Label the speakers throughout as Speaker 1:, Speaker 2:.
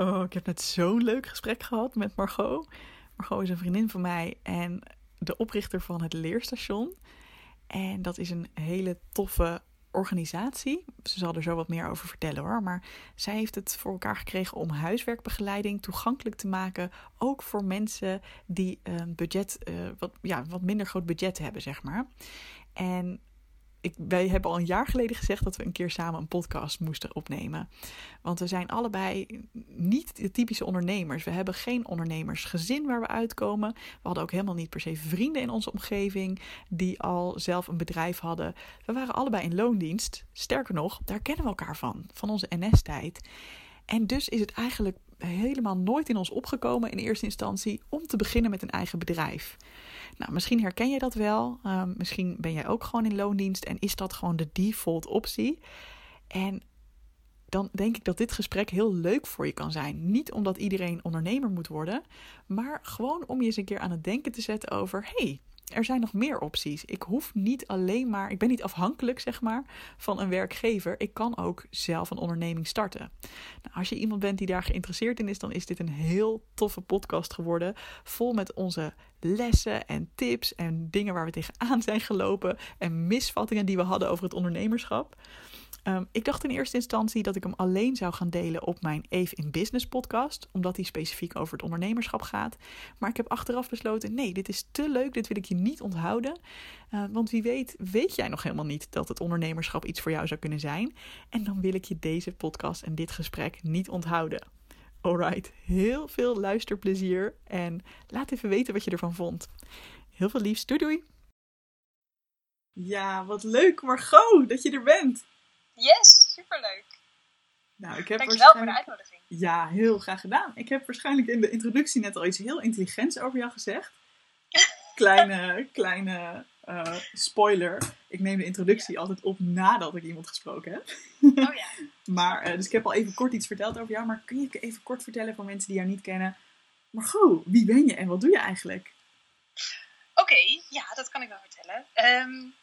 Speaker 1: Oh, ik heb net zo'n leuk gesprek gehad met Margot. Margot is een vriendin van mij en de oprichter van het Leerstation. En dat is een hele toffe organisatie. Ze zal er zo wat meer over vertellen hoor. Maar zij heeft het voor elkaar gekregen om huiswerkbegeleiding toegankelijk te maken. Ook voor mensen die een budget, uh, wat, ja, wat minder groot budget hebben, zeg maar. En ik, wij hebben al een jaar geleden gezegd dat we een keer samen een podcast moesten opnemen. Want we zijn allebei niet de typische ondernemers. We hebben geen ondernemersgezin waar we uitkomen. We hadden ook helemaal niet per se vrienden in onze omgeving die al zelf een bedrijf hadden. We waren allebei in loondienst. Sterker nog, daar kennen we elkaar van, van onze NS-tijd. En dus is het eigenlijk helemaal nooit in ons opgekomen in eerste instantie om te beginnen met een eigen bedrijf. Nou, misschien herken je dat wel. Ehm, misschien ben jij ook gewoon in loondienst en is dat gewoon de default optie. En dan denk ik dat dit gesprek heel leuk voor je kan zijn. Niet omdat iedereen ondernemer moet worden, maar gewoon om je eens een keer aan het denken te zetten over: hey, er zijn nog meer opties. Ik hoef niet alleen maar, ik ben niet afhankelijk zeg maar van een werkgever. Ik kan ook zelf een onderneming starten. Nou, als je iemand bent die daar geïnteresseerd in is, dan is dit een heel toffe podcast geworden, vol met onze lessen en tips en dingen waar we tegenaan zijn gelopen en misvattingen die we hadden over het ondernemerschap. Ehm, ik dacht in eerste instantie dat ik hem alleen zou gaan delen op mijn Eve in Business podcast, omdat die specifiek over het ondernemerschap gaat. Maar ik heb achteraf besloten: nee, dit is te leuk, dit wil ik je niet onthouden. Uh, want wie weet, weet jij nog helemaal niet dat het ondernemerschap iets voor jou zou kunnen zijn. En dan wil ik je deze podcast en dit gesprek niet onthouden. Alright, heel veel luisterplezier en laat even weten wat je ervan vond. Heel veel liefs, doei doei! Ja, wat leuk Margot dat je er bent.
Speaker 2: Yes, superleuk.
Speaker 1: Nou, ik heb
Speaker 2: Dankjewel voor de uitnodiging.
Speaker 1: Ja, heel graag gedaan. Ik heb waarschijnlijk in de introductie net al iets heel intelligents over jou gezegd. kleine, kleine uh, spoiler. Ik neem de introductie altijd op nadat ik iemand gesproken heb.
Speaker 2: oh ja.
Speaker 1: maar, uh, dus ik heb al even kort iets verteld over jou. Maar kun je even kort vertellen voor mensen die jou niet kennen? Margot, wie ben je en wat doe je eigenlijk?
Speaker 2: Oké, okay, ja, dat kan ik wel vertellen. Um,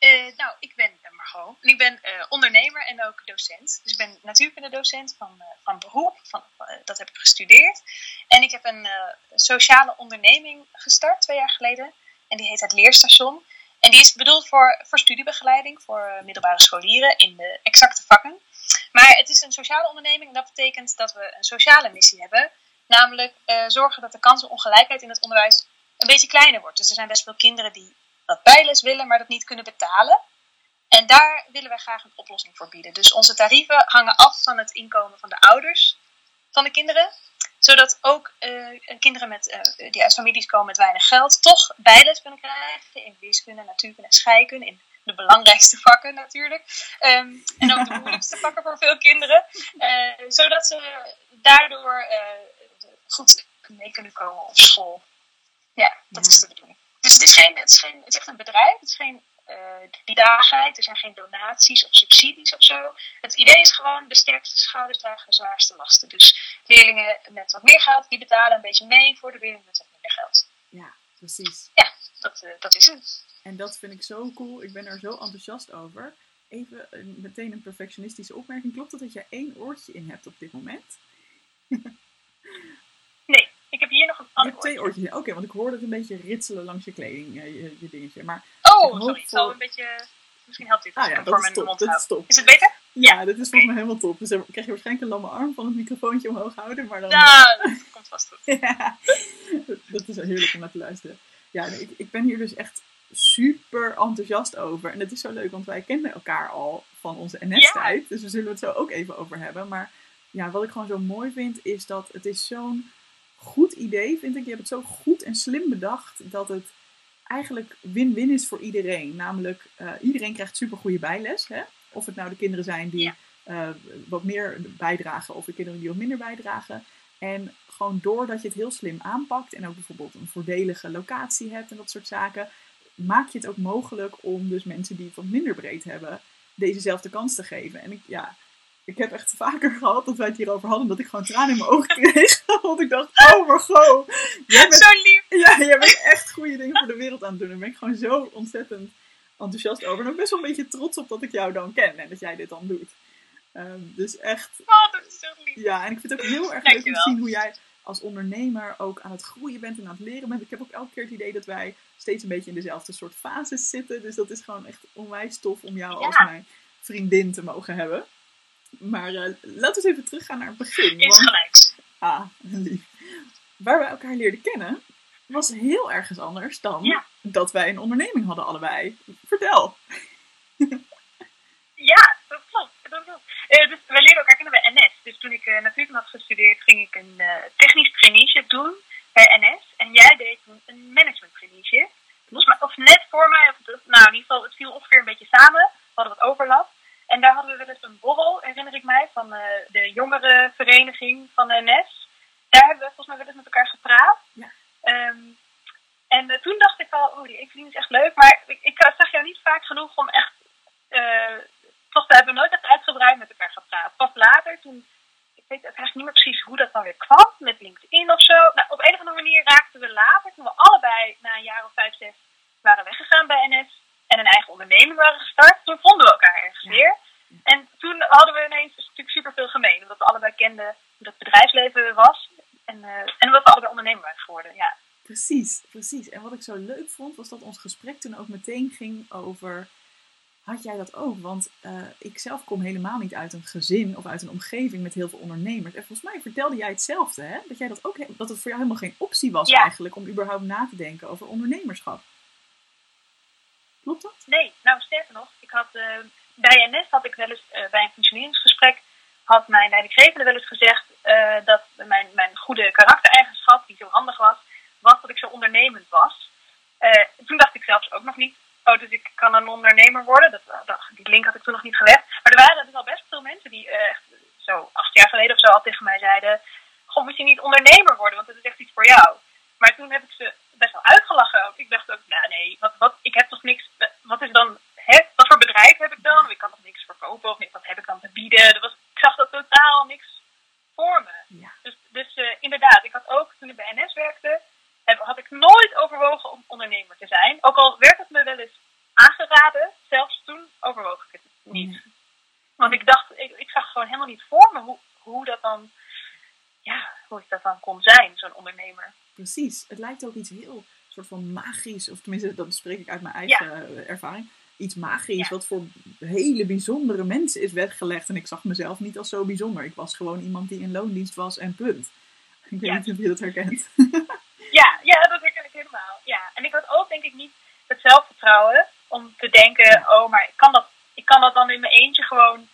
Speaker 2: uh, nou, ik ben Margot. En ik ben ondernemer en ook docent. Dus ik ben natuurkunde-docent van, van beroep. Van, dat heb ik gestudeerd. En ik heb een sociale onderneming gestart twee jaar geleden. En die heet het Leerstation. En die is bedoeld voor, voor studiebegeleiding voor middelbare scholieren in de exacte vakken. Maar het is een sociale onderneming en dat betekent dat we een sociale missie hebben. Namelijk zorgen dat de kansenongelijkheid in het onderwijs een beetje kleiner wordt. Dus er zijn best veel kinderen die wat bijles willen, maar dat niet kunnen betalen. En daar willen wij graag een oplossing voor bieden. Dus onze tarieven hangen af van het inkomen van de ouders van de kinderen. Zodat ook uh, kinderen met, uh, die uit families komen met weinig geld toch bijles kunnen krijgen in wiskunde, natuurkunde en scheikunde. In de belangrijkste vakken natuurlijk. Um, en ook de moeilijkste vakken voor veel kinderen. Uh, zodat ze daardoor goed mee kunnen komen op school. Ja, dat is de bedoeling. Dus het is, geen, het, is geen, het is echt een bedrijf. Het is geen die daagheid. Er zijn geen donaties of subsidies of zo. Het idee is gewoon de sterkste schouders dragen de zwaarste lasten. Dus leerlingen met wat meer geld, die betalen een beetje mee voor de leerlingen met wat minder geld.
Speaker 1: Ja, precies.
Speaker 2: Ja, dat, uh, dat is het.
Speaker 1: En dat vind ik zo cool. Ik ben er zo enthousiast over. Even meteen een perfectionistische opmerking. Klopt het dat je één oortje in hebt op dit moment?
Speaker 2: nee. Ik heb hier nog een ander
Speaker 1: twee oortjes. Oké, okay, want ik hoorde het een beetje ritselen langs je kleding, eh, je, je dingetje. Maar
Speaker 2: oh, sorry. Zal een beetje... Misschien helpt dit
Speaker 1: ah, ja,
Speaker 2: voor
Speaker 1: mijn
Speaker 2: mond
Speaker 1: dat is, top.
Speaker 2: is het beter?
Speaker 1: Ja, ja dit is volgens mij helemaal top. Dus dan krijg je waarschijnlijk een lamme arm van het microfoontje omhoog houden. Maar dan...
Speaker 2: Ja, dat komt vast goed.
Speaker 1: ja, dat is heerlijk om naar te luisteren. Ja, ik, ik ben hier dus echt super enthousiast over. En het is zo leuk, want wij kennen elkaar al van onze NS-tijd. Ja. Dus we zullen het zo ook even over hebben. Maar ja, wat ik gewoon zo mooi vind, is dat het is zo'n goed idee, vind ik. Je hebt het zo goed en slim bedacht dat het eigenlijk win-win is voor iedereen. Namelijk, uh, iedereen krijgt super goede bijles. Hè? Of het nou de kinderen zijn die
Speaker 2: ja.
Speaker 1: uh, wat meer bijdragen of de kinderen die wat minder bijdragen. En gewoon doordat je het heel slim aanpakt en ook bijvoorbeeld een voordelige locatie hebt en dat soort zaken, maak je het ook mogelijk om dus mensen die het wat minder breed hebben, dezezelfde kans te geven. En ik, ja, ik heb echt vaker gehad dat wij het hierover hadden, dat ik gewoon tranen in mijn ogen kreeg. Want ik dacht, oh Margot, jij bent,
Speaker 2: zo lief.
Speaker 1: Ja, jij bent echt goede dingen voor de wereld aan het doen. Daar ben ik gewoon zo ontzettend enthousiast over. En ook best wel een beetje trots op dat ik jou dan ken en dat jij dit dan doet. Ehm, dus echt.
Speaker 2: Oh, dat is zo lief.
Speaker 1: Ja, en ik vind het ook heel erg leuk om te zien hoe jij als ondernemer ook aan het groeien bent en aan het leren bent. Ik heb ook elke keer het idee dat wij steeds een beetje in dezelfde soort fases zitten. Dus dat is gewoon echt onwijs tof om jou
Speaker 2: Ja.
Speaker 1: als mijn vriendin te mogen hebben. Maar eh, laten we eens even teruggaan naar het begin.
Speaker 2: Is
Speaker 1: want-
Speaker 2: gelijk.
Speaker 1: Ah, lief. Waar we elkaar leerden kennen, was heel ergens anders dan
Speaker 2: Ja.
Speaker 1: dat wij een onderneming hadden allebei. Vertel.
Speaker 2: Ja, dat klopt. Dat klopt. Eh, dus we leerden elkaar kennen bij NS. Dus toen ik uh, natuurkunde had gestudeerd, ging ik een uh, technisch traineeship doen bij NS. En jij deed toen een management traineeship. Volgens mij, of net voor mij, of, nou in ieder geval, het viel ongeveer een beetje samen. We hadden wat overlap. En daar hadden we wel eens een borrel, herinner ik mij, van uh, de jongerenvereniging van de NS. Daar hebben we volgens mij wel eens met elkaar gepraat.
Speaker 1: Ja.
Speaker 2: Um, en uh, toen dacht ik al, oh, die evening is echt leuk. Maar ik, ik zag jou niet vaak genoeg om echt... Uh, toch, we hebben nooit echt uitgebreid met elkaar gepraat. Pas later, toen... Ik weet eigenlijk niet meer precies hoe dat dan weer kwam. Met LinkedIn of zo. Nou, op een of andere manier raakten we later, toen we allebei na een jaar of vijf, zes waren weggegaan bij NS. En een eigen onderneming waren gestart. Toen vonden we elkaar ergens ja. weer. En toen hadden we ineens dus natuurlijk superveel gemeen. Omdat we allebei kenden hoe dat bedrijfsleven was. En, uh, en omdat we allebei ondernemer waren geworden, ja.
Speaker 1: Precies. En wat ik zo leuk vond, was dat ons gesprek toen ook meteen ging over... Had jij dat ook? Want uh, ik zelf kom helemaal niet uit een gezin of uit een omgeving met heel veel ondernemers. En volgens mij vertelde jij hetzelfde, hè? Dat, jij dat, ook, dat het voor jou helemaal geen optie was
Speaker 2: ja.
Speaker 1: eigenlijk om überhaupt na te denken over ondernemerschap. Klopt dat?
Speaker 2: Nee, nou sterker nog, ik had uh, bij NS had ik wel eens uh, bij een functioneringsgesprek had mijn leidinggevende wel eens gezegd uh, dat mijn, mijn goede karaktereigenschap, die zo handig was, was dat ik zo ondernemend was. Uh, toen dacht ik zelfs ook nog niet, oh, dus ik kan een ondernemer worden. Dat, dat, die link had ik toen nog niet gelegd. Maar er waren dus al best veel mensen die uh, echt zo acht jaar geleden of zo al tegen mij zeiden, goh, moet je niet ondernemer worden, want dat is echt iets voor jou. Maar toen heb ik ze best wel uitgelachen ook. Ik dacht ook, nou nee, wat, wat, ik heb toch niks, wat is dan, hè, wat voor bedrijf heb ik dan? Ik kan toch niks verkopen of wat heb ik dan te bieden? Dat was, ik zag dat totaal niks voor me.
Speaker 1: Ja.
Speaker 2: Dus, dus uh, inderdaad, ik had ook, toen ik bij NS werkte, heb, had ik nooit overwogen om ondernemer te zijn. Ook al werd het me wel eens aangeraden, zelfs toen overwoog ik het niet. Want ik dacht, ik, ik zag gewoon helemaal niet voor me hoe, hoe dat dan, ja, hoe ik dat dan kon zijn, zo'n ondernemer.
Speaker 1: Precies. Het lijkt ook iets heel soort van magisch, of tenminste, dat spreek ik uit mijn eigen ja. ervaring. Iets magisch, ja. wat voor hele bijzondere mensen is weggelegd. En ik zag mezelf niet als zo bijzonder. Ik was gewoon iemand die in loondienst was en punt. Ik weet
Speaker 2: Ja.
Speaker 1: niet of je dat herkent.
Speaker 2: Ja, ja, dat herken ik helemaal. Ja. En ik had ook denk ik niet het zelfvertrouwen om te denken, oh, maar ik kan dat, ik kan dat dan in mijn eentje gewoon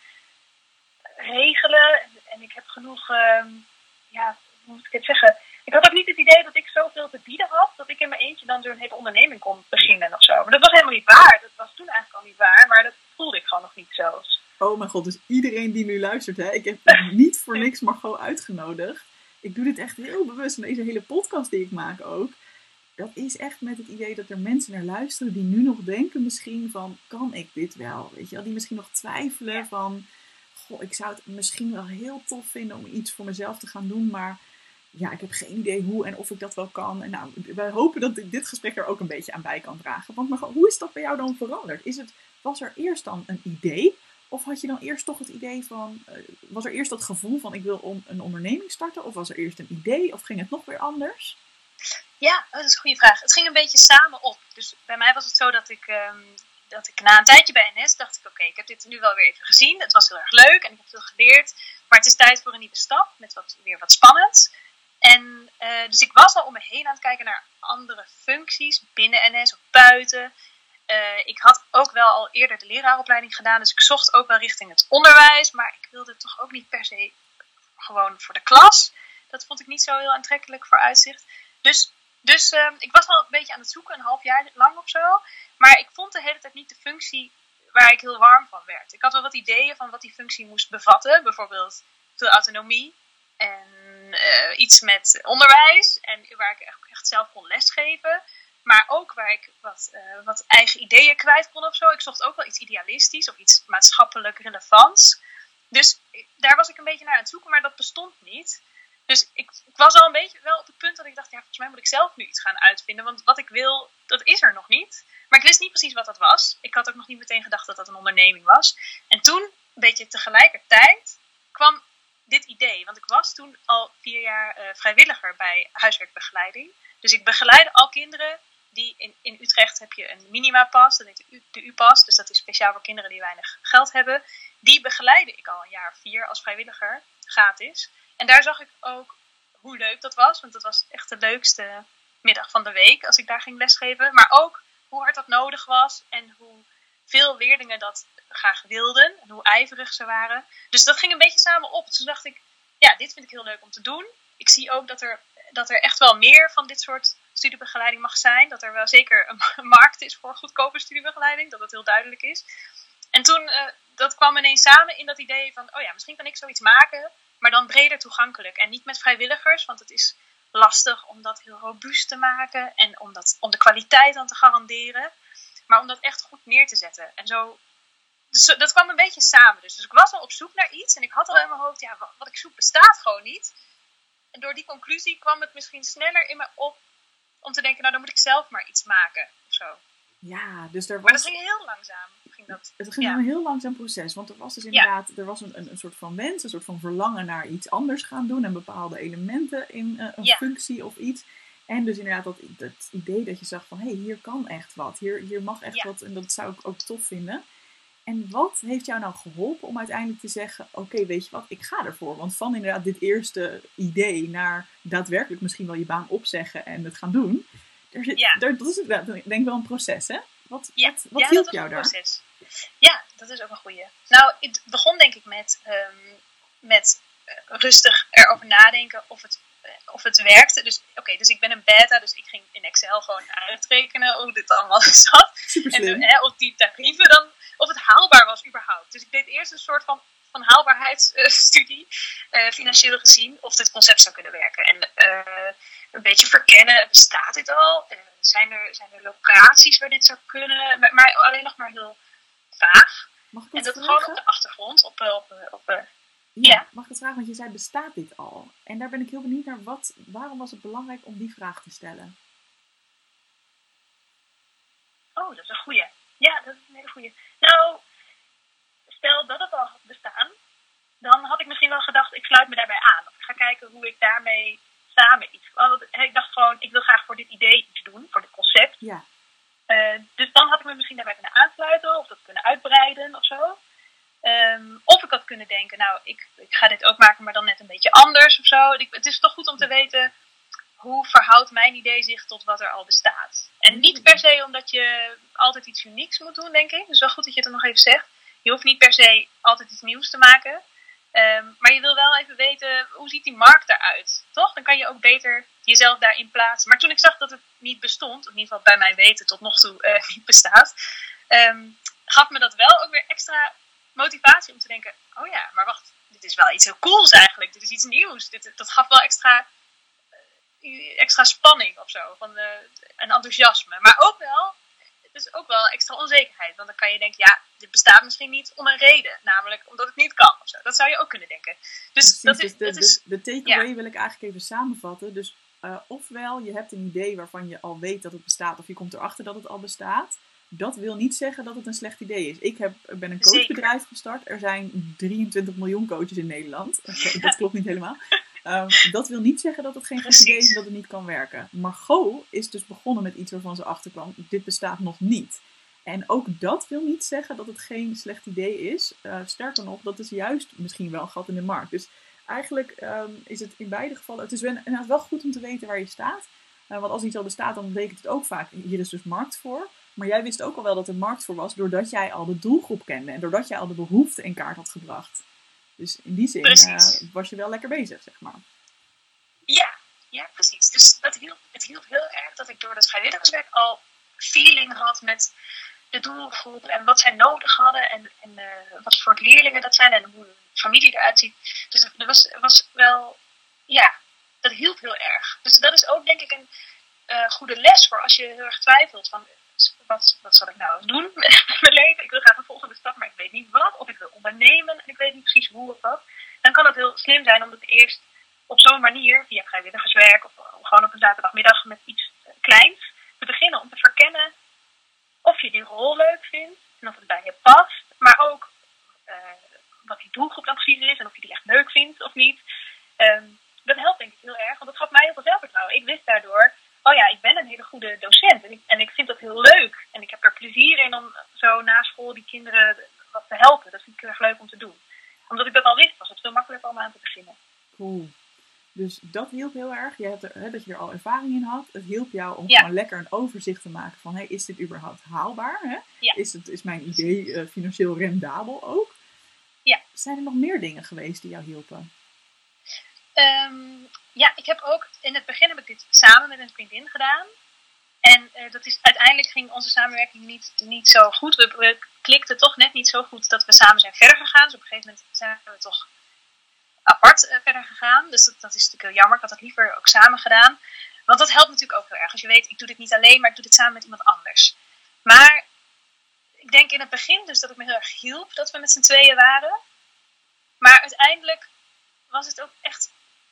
Speaker 2: regelen. En, ik heb genoeg, ehm, ja, hoe moet ik het zeggen? Ik had ook niet het idee dat ik zoveel te bieden had, dat ik in mijn eentje dan zo'n hele onderneming kon beginnen of zo. Maar dat was helemaal niet waar. Dat was toen eigenlijk al niet waar, maar dat voelde ik gewoon nog niet zo.
Speaker 1: Oh mijn god, dus iedereen die nu luistert, hè, ik heb niet voor niks Margot uitgenodigd. Ik doe dit echt heel bewust. En deze hele podcast die ik maak ook. Dat is echt met het idee dat er mensen naar luisteren die nu nog denken misschien van, kan ik dit wel? Weet je wel, die misschien nog twijfelen van, ik zou het misschien wel heel tof vinden om iets voor mezelf te gaan doen, maar ja, ik heb geen idee hoe en of ik dat wel kan. En nou, wij hopen dat dit gesprek er ook een beetje aan bij kan dragen. Want Margot, hoe is dat bij jou dan veranderd? Is het, was er eerst dan een idee? Of had je dan eerst toch het idee van, eh, was er eerst dat gevoel van ik wil om een onderneming starten? Of was er eerst een idee? Of ging het nog weer anders?
Speaker 2: Ja, dat is een goede vraag. Het ging een beetje samen op. Dus bij mij was het zo dat ik, ehm, dat ik na een tijdje bij NS dacht ik, oké, ik heb dit nu wel weer even gezien. Het was heel erg leuk en ik heb veel geleerd. Maar het is tijd voor een nieuwe stap met wat, weer wat spannends. En eh, dus ik was al om me heen aan het kijken naar andere functies binnen NS of buiten. Eh, ik had ook wel al eerder de leraaropleiding gedaan, dus ik zocht ook wel richting het onderwijs. Maar ik wilde toch ook niet per se gewoon voor de klas. Dat vond ik niet zo heel aantrekkelijk voor uitzicht. Dus, dus uh, ik was al een beetje aan het zoeken, een half jaar lang of zo. Maar ik vond de hele tijd niet de functie waar ik heel warm van werd. Ik had wel wat ideeën van wat die functie moest bevatten. Bijvoorbeeld veel autonomie en uh, iets met onderwijs. En waar ik echt, zelf kon lesgeven. Maar ook waar ik wat, uh, wat eigen ideeën kwijt kon of zo. Ik zocht ook wel iets idealistisch of iets maatschappelijk relevants. Dus daar was ik een beetje naar aan het zoeken, maar dat bestond niet. Dus ik, ik, was al een beetje wel op het punt dat ik dacht, ja, volgens mij moet ik zelf nu iets gaan uitvinden. Want wat ik wil, dat is er nog niet. Maar ik wist niet precies wat dat was. Ik had ook nog niet meteen gedacht dat dat een onderneming was. En toen beetje tegelijkertijd kwam dit idee. Want ik was toen al vier jaar uh, vrijwilliger bij huiswerkbegeleiding. Dus ik begeleide al kinderen die in, in Utrecht heb je een minimapas, dat heet de U-pas. Dus dat is speciaal voor kinderen die weinig geld hebben. Die begeleide ik al een jaar of vier als vrijwilliger, gratis. En daar zag ik ook hoe leuk dat was. Want dat was echt de leukste middag van de week als ik daar ging lesgeven. Maar ook hoe hard dat nodig was en hoe veel leerlingen dat graag wilden en hoe ijverig ze waren. Dus dat ging een beetje samen op. Toen dacht ik, ja, dit vind ik heel leuk om te doen. Ik zie ook dat er, dat er echt wel meer van dit soort studiebegeleiding mag zijn. Dat er wel zeker een markt is voor goedkope studiebegeleiding, dat dat heel duidelijk is. En toen, uh, dat kwam ineens samen in dat idee van, oh ja, misschien kan ik zoiets maken, maar dan breder toegankelijk. En niet met vrijwilligers, want het is lastig om dat heel robuust te maken en om, dat, om de kwaliteit dan te garanderen. Maar om dat echt goed neer te zetten. En zo, dus dat kwam een beetje samen. Dus. dus ik was al op zoek naar iets en ik had al in mijn hoofd, ja, wat, wat ik zoek bestaat gewoon niet. En door die conclusie kwam het misschien sneller in me op om te denken, nou dan moet ik zelf maar iets maken of zo.
Speaker 1: Ja, dus er was...
Speaker 2: Maar dat ging heel langzaam. Dat,
Speaker 1: het ging een heel langzaam proces. Want er was dus inderdaad er was een, een, een, soort van wens, een soort van verlangen naar iets anders gaan doen. En bepaalde elementen in uh, een functie of iets. En dus inderdaad dat, dat idee dat je zag van, hé, hey, hier kan echt wat. Hier, hier mag echt wat. En dat zou ik ook tof vinden. En wat heeft jou nou geholpen om uiteindelijk te zeggen: Oké, weet je wat, ik ga ervoor? Want van inderdaad dit eerste idee naar daadwerkelijk misschien wel je baan opzeggen en het gaan doen, er zit, ja. dat is denk ik wel een proces, hè? Wat,
Speaker 2: ja.
Speaker 1: wat, wat
Speaker 2: ja,
Speaker 1: hielp jou daar?
Speaker 2: Proces. Ja, dat is ook een goeie. Nou, het begon denk ik met, um, met uh, rustig erover nadenken of het, uh, of het werkte. Dus oké, dus ik ben een beta, dus ik ging in Excel gewoon uitrekenen hoe dit allemaal zat. En uh, of die tarieven dan of het haalbaar was überhaupt. Dus ik deed eerst een soort van, van haalbaarheidsstudie, uh, financieel gezien, of dit concept zou kunnen werken. En uh, een beetje verkennen, bestaat dit al? Zijn, er, zijn er locaties waar dit zou kunnen? Maar, maar alleen nog maar heel vaag.
Speaker 1: Mag ik
Speaker 2: en dat
Speaker 1: vragen?
Speaker 2: gewoon op de achtergrond. Op, op, op,
Speaker 1: ja,
Speaker 2: ja,
Speaker 1: mag ik het vragen? Want je zei, bestaat dit al? En daar ben ik heel benieuwd naar. Wat, waarom was het belangrijk om die vraag te stellen?
Speaker 2: Oh, dat is een goeie. Ja, dat is een hele goeie. Nou, stel dat het al had bestaan, dan had ik misschien wel gedacht, ik sluit me daarbij aan. Of ik ga kijken hoe ik daarmee samen iets. Ik dacht gewoon, ik wil graag voor dit idee iets doen, voor dit concept.
Speaker 1: Ja.
Speaker 2: Uh, dus dan had ik me misschien daarbij kunnen aansluiten of dat kunnen uitbreiden of zo. Um, of ik had kunnen denken, nou, ik, ik ga dit ook maken, maar dan net een beetje anders of zo. Ik, het is toch goed om te weten hoe verhoudt mijn idee zich tot wat er al bestaat. En niet per se omdat je altijd iets unieks moet doen, denk ik. Dus wel goed dat je het nog even zegt. Je hoeft niet per se altijd iets nieuws te maken. Um, maar je wil wel even weten, hoe ziet die markt eruit? Toch? Dan kan je ook beter jezelf daarin plaatsen. Maar toen ik zag dat het niet bestond, in ieder geval bij mijn weten tot nog toe uh, niet bestaat, um, gaf me dat wel ook weer extra motivatie om te denken, oh ja, maar wacht, dit is wel iets heel cools eigenlijk. Dit is iets nieuws. Dit, dat gaf wel extra extra spanning of zo. Van, uh, en enthousiasme. Maar ook wel, is ook wel extra onzekerheid. Want dan kan je denken, ja, dit bestaat misschien niet om een reden. Namelijk omdat het niet kan of zo. Dat zou je ook kunnen denken. Dus, dat is,
Speaker 1: dus
Speaker 2: de, is,
Speaker 1: de, de takeaway wil ik eigenlijk even samenvatten. Dus uh, ofwel je hebt een idee waarvan je al weet dat het bestaat. Of je komt erachter dat het al bestaat. Dat wil niet zeggen dat het een slecht idee is. Ik heb, ben een coachbedrijf Zeker. gestart. Er zijn 23 miljoen coaches in Nederland. Okay, dat klopt niet helemaal. Um, dat wil niet zeggen dat het geen goed idee is dat het niet kan werken. Margot is dus begonnen met iets waarvan ze achterkwam, dit bestaat nog niet. En ook dat wil niet zeggen dat het geen slecht idee is. Uh, sterker nog, dat is juist misschien wel een gat in de markt. Dus eigenlijk um, is het in beide gevallen, het is wel, wel goed om te weten waar je staat. Uh, want als iets al bestaat, dan betekent het ook vaak, hier is dus markt voor. Maar jij wist ook al wel dat er markt voor was, doordat jij al de doelgroep kende. En doordat jij al de behoefte in kaart had gebracht. Dus in die zin uh, was je wel lekker bezig, zeg maar.
Speaker 2: Ja, ja precies. Dus dat hielp, het hielp heel erg dat ik door dat vrijwilligerswerk al feeling had met de doelgroep en wat zij nodig hadden en, en uh, wat voor leerlingen dat zijn en hoe de familie eruit ziet. Dus dat was, was wel, ja, dat hielp heel erg. Dus dat is ook denk ik een uh, goede les voor als je heel erg twijfelt van wat, wat zal ik nou doen met mijn leven? Ik wil graag een volgende stap, maar ik weet niet wat. Of ik wil ondernemen en ik weet niet precies hoe of wat. Dan kan het heel slim zijn om het eerst op zo'n manier, via vrijwilligerswerk of gewoon op een zaterdagmiddag met iets kleins, te beginnen om te verkennen of je die rol leuk vindt en of het bij je past. Maar ook uh, wat die doelgroep dan precies is en of je die echt leuk vindt of niet. Ehm, dat helpt denk ik heel erg, want dat gaf mij heel veel zelfvertrouwen. Ik wist daardoor, oh ja, ik ben een hele goede docent en ik, en ik vind dat heel leuk. En ik heb er plezier in om zo na school die kinderen wat te helpen. Dat vind ik heel erg leuk om te doen. Omdat ik dat al wist, was het veel makkelijker om aan te beginnen.
Speaker 1: Cool. Dus dat hielp heel erg. Je hebt er, hè, dat je er al ervaring in had. Het hielp jou om gewoon lekker een overzicht te maken van... Hey, is dit überhaupt haalbaar? Hè?
Speaker 2: Ja.
Speaker 1: Is, het, is mijn idee uh, financieel rendabel ook?
Speaker 2: Ja.
Speaker 1: Zijn er nog meer dingen geweest die jou hielpen?
Speaker 2: Um, ja, ik heb ook... In het begin heb ik dit samen met een vriendin gedaan. En uh, dat is, uiteindelijk ging onze samenwerking niet, niet zo goed. We, klikten toch net niet zo goed dat we samen zijn verder gegaan. Dus op een gegeven moment zijn we toch apart uh, verder gegaan. Dus dat, dat, is natuurlijk heel jammer. Ik had het liever ook samen gedaan. Want dat helpt natuurlijk ook heel erg. Als je weet, ik doe dit niet alleen, maar ik doe dit samen met iemand anders. Maar ik denk in het begin dus dat het me heel erg hielp dat we met z'n tweeën waren. Maar uiteindelijk was het ook echt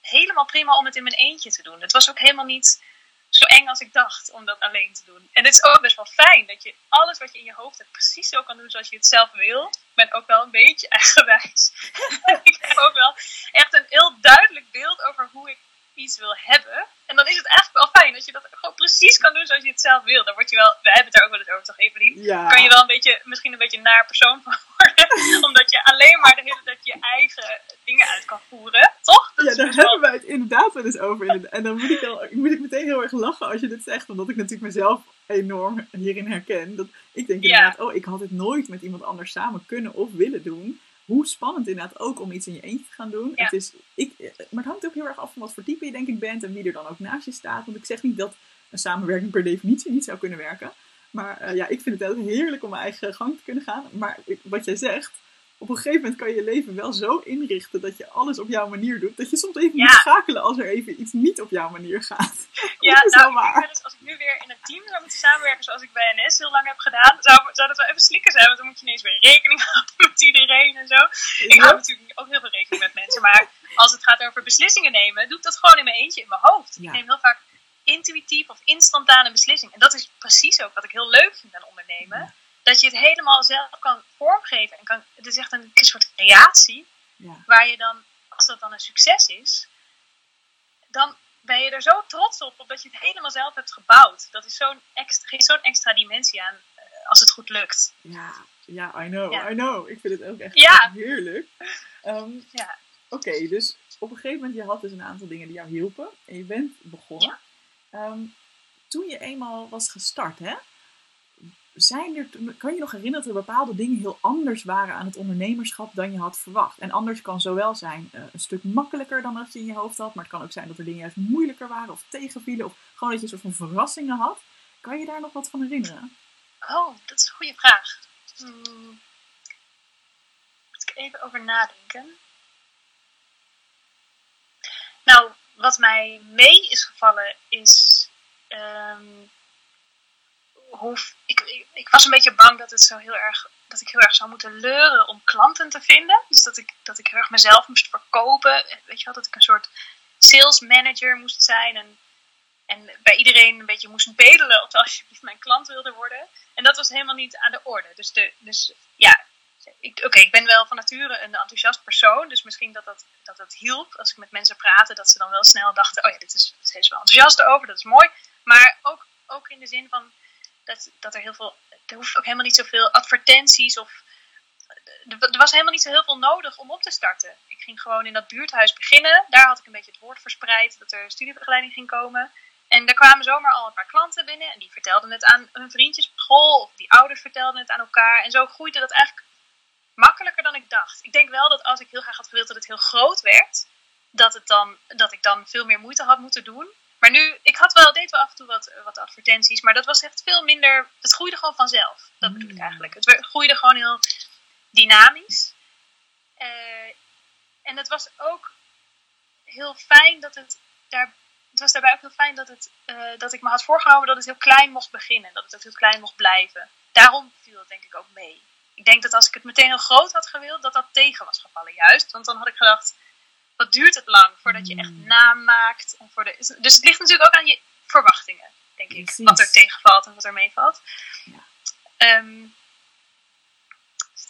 Speaker 2: helemaal prima om het in mijn eentje te doen. Het was ook helemaal niet zo eng als ik dacht om dat alleen te doen. En het is ook best wel fijn dat je alles wat je in je hoofd hebt precies zo kan doen zoals je het zelf wil. Ik ben ook wel een beetje eigenwijs. ik heb ook wel echt een heel duidelijk beeld over hoe ik iets wil hebben. En dan is het eigenlijk wel fijn dat je dat gewoon precies kan doen zoals je het zelf wil. Dan word je wel, we hebben het er ook wel eens over toch Evelien?
Speaker 1: Ja.
Speaker 2: Kan je wel een beetje, misschien een beetje naar persoon van worden. Omdat je alleen maar de hele tijd je eigen dingen uit kan voeren. Toch?
Speaker 1: Dat ja, daar hebben wij het inderdaad wel eens over. En dan moet ik, al, moet ik meteen heel erg lachen als je dit zegt. Omdat ik natuurlijk mezelf enorm hierin herken. Dat ik denk inderdaad, oh, ik had dit nooit met iemand anders samen kunnen of willen doen hoe spannend inderdaad ook om iets in je eentje te gaan doen.
Speaker 2: Ja.
Speaker 1: Het is, ik, maar het hangt ook heel erg af van wat voor type je denk ik bent en wie er dan ook naast je staat. Want ik zeg niet dat een samenwerking per definitie niet zou kunnen werken. Maar uh, ja, ik vind het heel heerlijk om mijn eigen gang te kunnen gaan. Maar wat jij zegt, op een gegeven moment kan je je leven wel zo inrichten dat je alles op jouw manier doet. Dat je soms even
Speaker 2: Ja.
Speaker 1: moet schakelen als er even iets niet op jouw manier gaat.
Speaker 2: Ja,
Speaker 1: dat is
Speaker 2: nou,
Speaker 1: wel
Speaker 2: ik
Speaker 1: waar.
Speaker 2: eens, als ik nu weer in een team zou moeten samenwerken zoals ik bij NS heel lang heb gedaan, zou, zou dat wel even slikken zijn, want dan moet je ineens weer rekening houden met iedereen en zo. Ik hou natuurlijk ook heel veel rekening met mensen, maar als het gaat over beslissingen nemen, doe ik dat gewoon in mijn eentje in mijn hoofd.
Speaker 1: Ja.
Speaker 2: Ik neem heel vaak intuïtief of instantane beslissingen. En dat is precies ook wat ik heel leuk vind aan ondernemen. Dat je het helemaal zelf kan vormgeven. En kan, het is echt een soort creatie
Speaker 1: Ja.
Speaker 2: waar je dan, als dat dan een succes is, dan ben je er zo trots op, omdat je het helemaal zelf hebt gebouwd. Dat is zo'n extra, geeft zo'n extra dimensie aan eh, als het goed lukt.
Speaker 1: Ja, ja, I know,
Speaker 2: Ja.
Speaker 1: I know. Ik vind het ook echt
Speaker 2: Ja.
Speaker 1: heerlijk. Ehm,
Speaker 2: Ja.
Speaker 1: Oké, dus op een gegeven moment, je had dus een aantal dingen die jou hielpen. En je bent begonnen.
Speaker 2: Ja.
Speaker 1: Ehm, toen je eenmaal was gestart, hè? Zijn er, kan je je nog herinneren dat er bepaalde dingen heel anders waren aan het ondernemerschap dan je had verwacht? En anders kan zowel zijn eh, een stuk makkelijker dan dat je in je hoofd had. Maar het kan ook zijn dat er dingen juist moeilijker waren of tegenvielen. Of gewoon dat je een soort van verrassingen had. Kan je daar nog wat van herinneren?
Speaker 2: Oh, dat is een goede vraag. Hmm. Moet ik even over nadenken. Nou, wat mij mee is gevallen is. ehm, ik, ik, was een beetje bang dat, het zo heel erg, dat ik heel erg zou moeten leuren om klanten te vinden. Dus dat ik, dat ik heel erg mezelf moest verkopen. En Weet je wel, dat ik een soort sales manager moest zijn. En, en bij iedereen een beetje moest bedelen of alsjeblieft mijn klant wilde worden. En dat was helemaal niet aan de orde. Dus, de, dus ja, oké, ik ben wel van nature een enthousiast persoon. Dus misschien dat dat, dat dat hielp als ik met mensen praatte. Dat ze dan wel snel dachten, oh ja, dit is, dit is wel enthousiast over, dat is mooi. Maar ook, ook in de zin van dat, dat er heel veel, er hoeft ook helemaal niet zoveel advertenties of er er was helemaal niet zo heel veel nodig om op te starten. Ik ging gewoon in dat buurthuis beginnen. Daar had ik een beetje het woord verspreid dat er studiebegeleiding ging komen. En daar kwamen zomaar al een paar klanten binnen. En die vertelden het aan hun vriendjes op school. Of die ouders vertelden het aan elkaar. En zo groeide dat eigenlijk makkelijker dan ik dacht. Ik denk wel dat als ik heel graag had gewild dat het heel groot werd. Dat, het dan, dat ik dan veel meer moeite had moeten doen. Maar nu, ik had wel, deed wel af en toe wat, wat advertenties. Maar dat was echt veel minder. Het groeide gewoon vanzelf. Dat bedoel ik
Speaker 1: Mm.
Speaker 2: eigenlijk. Het groeide gewoon heel dynamisch. Eh, en het was ook heel fijn dat het daar. Het was daarbij ook heel fijn dat, het, eh, dat ik me had voorgenomen dat het heel klein mocht beginnen. Dat het ook heel klein mocht blijven. Daarom viel het denk ik ook mee. Ik denk dat als ik het meteen heel groot had gewild, dat dat tegen was gevallen juist. Want dan had ik gedacht, wat duurt het lang voordat je echt
Speaker 1: Mm.
Speaker 2: naam maakt. En voor de, dus het ligt natuurlijk ook aan je verwachtingen, denk ik.
Speaker 1: Precies.
Speaker 2: Wat er tegenvalt en wat er meevalt.
Speaker 1: Ja.
Speaker 2: Ehm,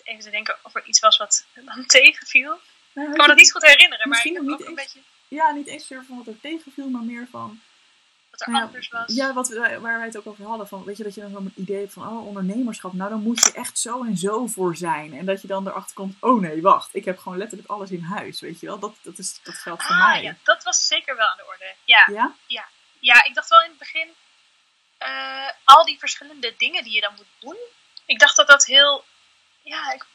Speaker 2: even te denken of er iets was wat dan tegenviel.
Speaker 1: Nou,
Speaker 2: Ik kan me dat niet goed herinneren, maar ik
Speaker 1: Misschien
Speaker 2: heb
Speaker 1: nog
Speaker 2: ook
Speaker 1: niet
Speaker 2: een
Speaker 1: eens.
Speaker 2: beetje
Speaker 1: Ja, niet eens van wat er tegenviel, maar meer van...
Speaker 2: wat er
Speaker 1: Nou ja,
Speaker 2: anders was.
Speaker 1: Ja, wat we, waar wij het ook over hadden. Van, weet je, dat je dan zo'n idee hebt van, oh, ondernemerschap. Nou, dan moet je echt zo en zo voor zijn. En dat je dan erachter komt, oh nee, wacht. Ik heb gewoon letterlijk alles in huis, weet je wel. Dat, dat, is, dat geldt voor
Speaker 2: ah,
Speaker 1: mij.
Speaker 2: ja, dat was zeker wel aan de orde. Ja,
Speaker 1: Ja?
Speaker 2: ja ik dacht wel in het begin, eh, al die verschillende dingen die je dan moet doen. Ik dacht dat dat heel, ja, ik,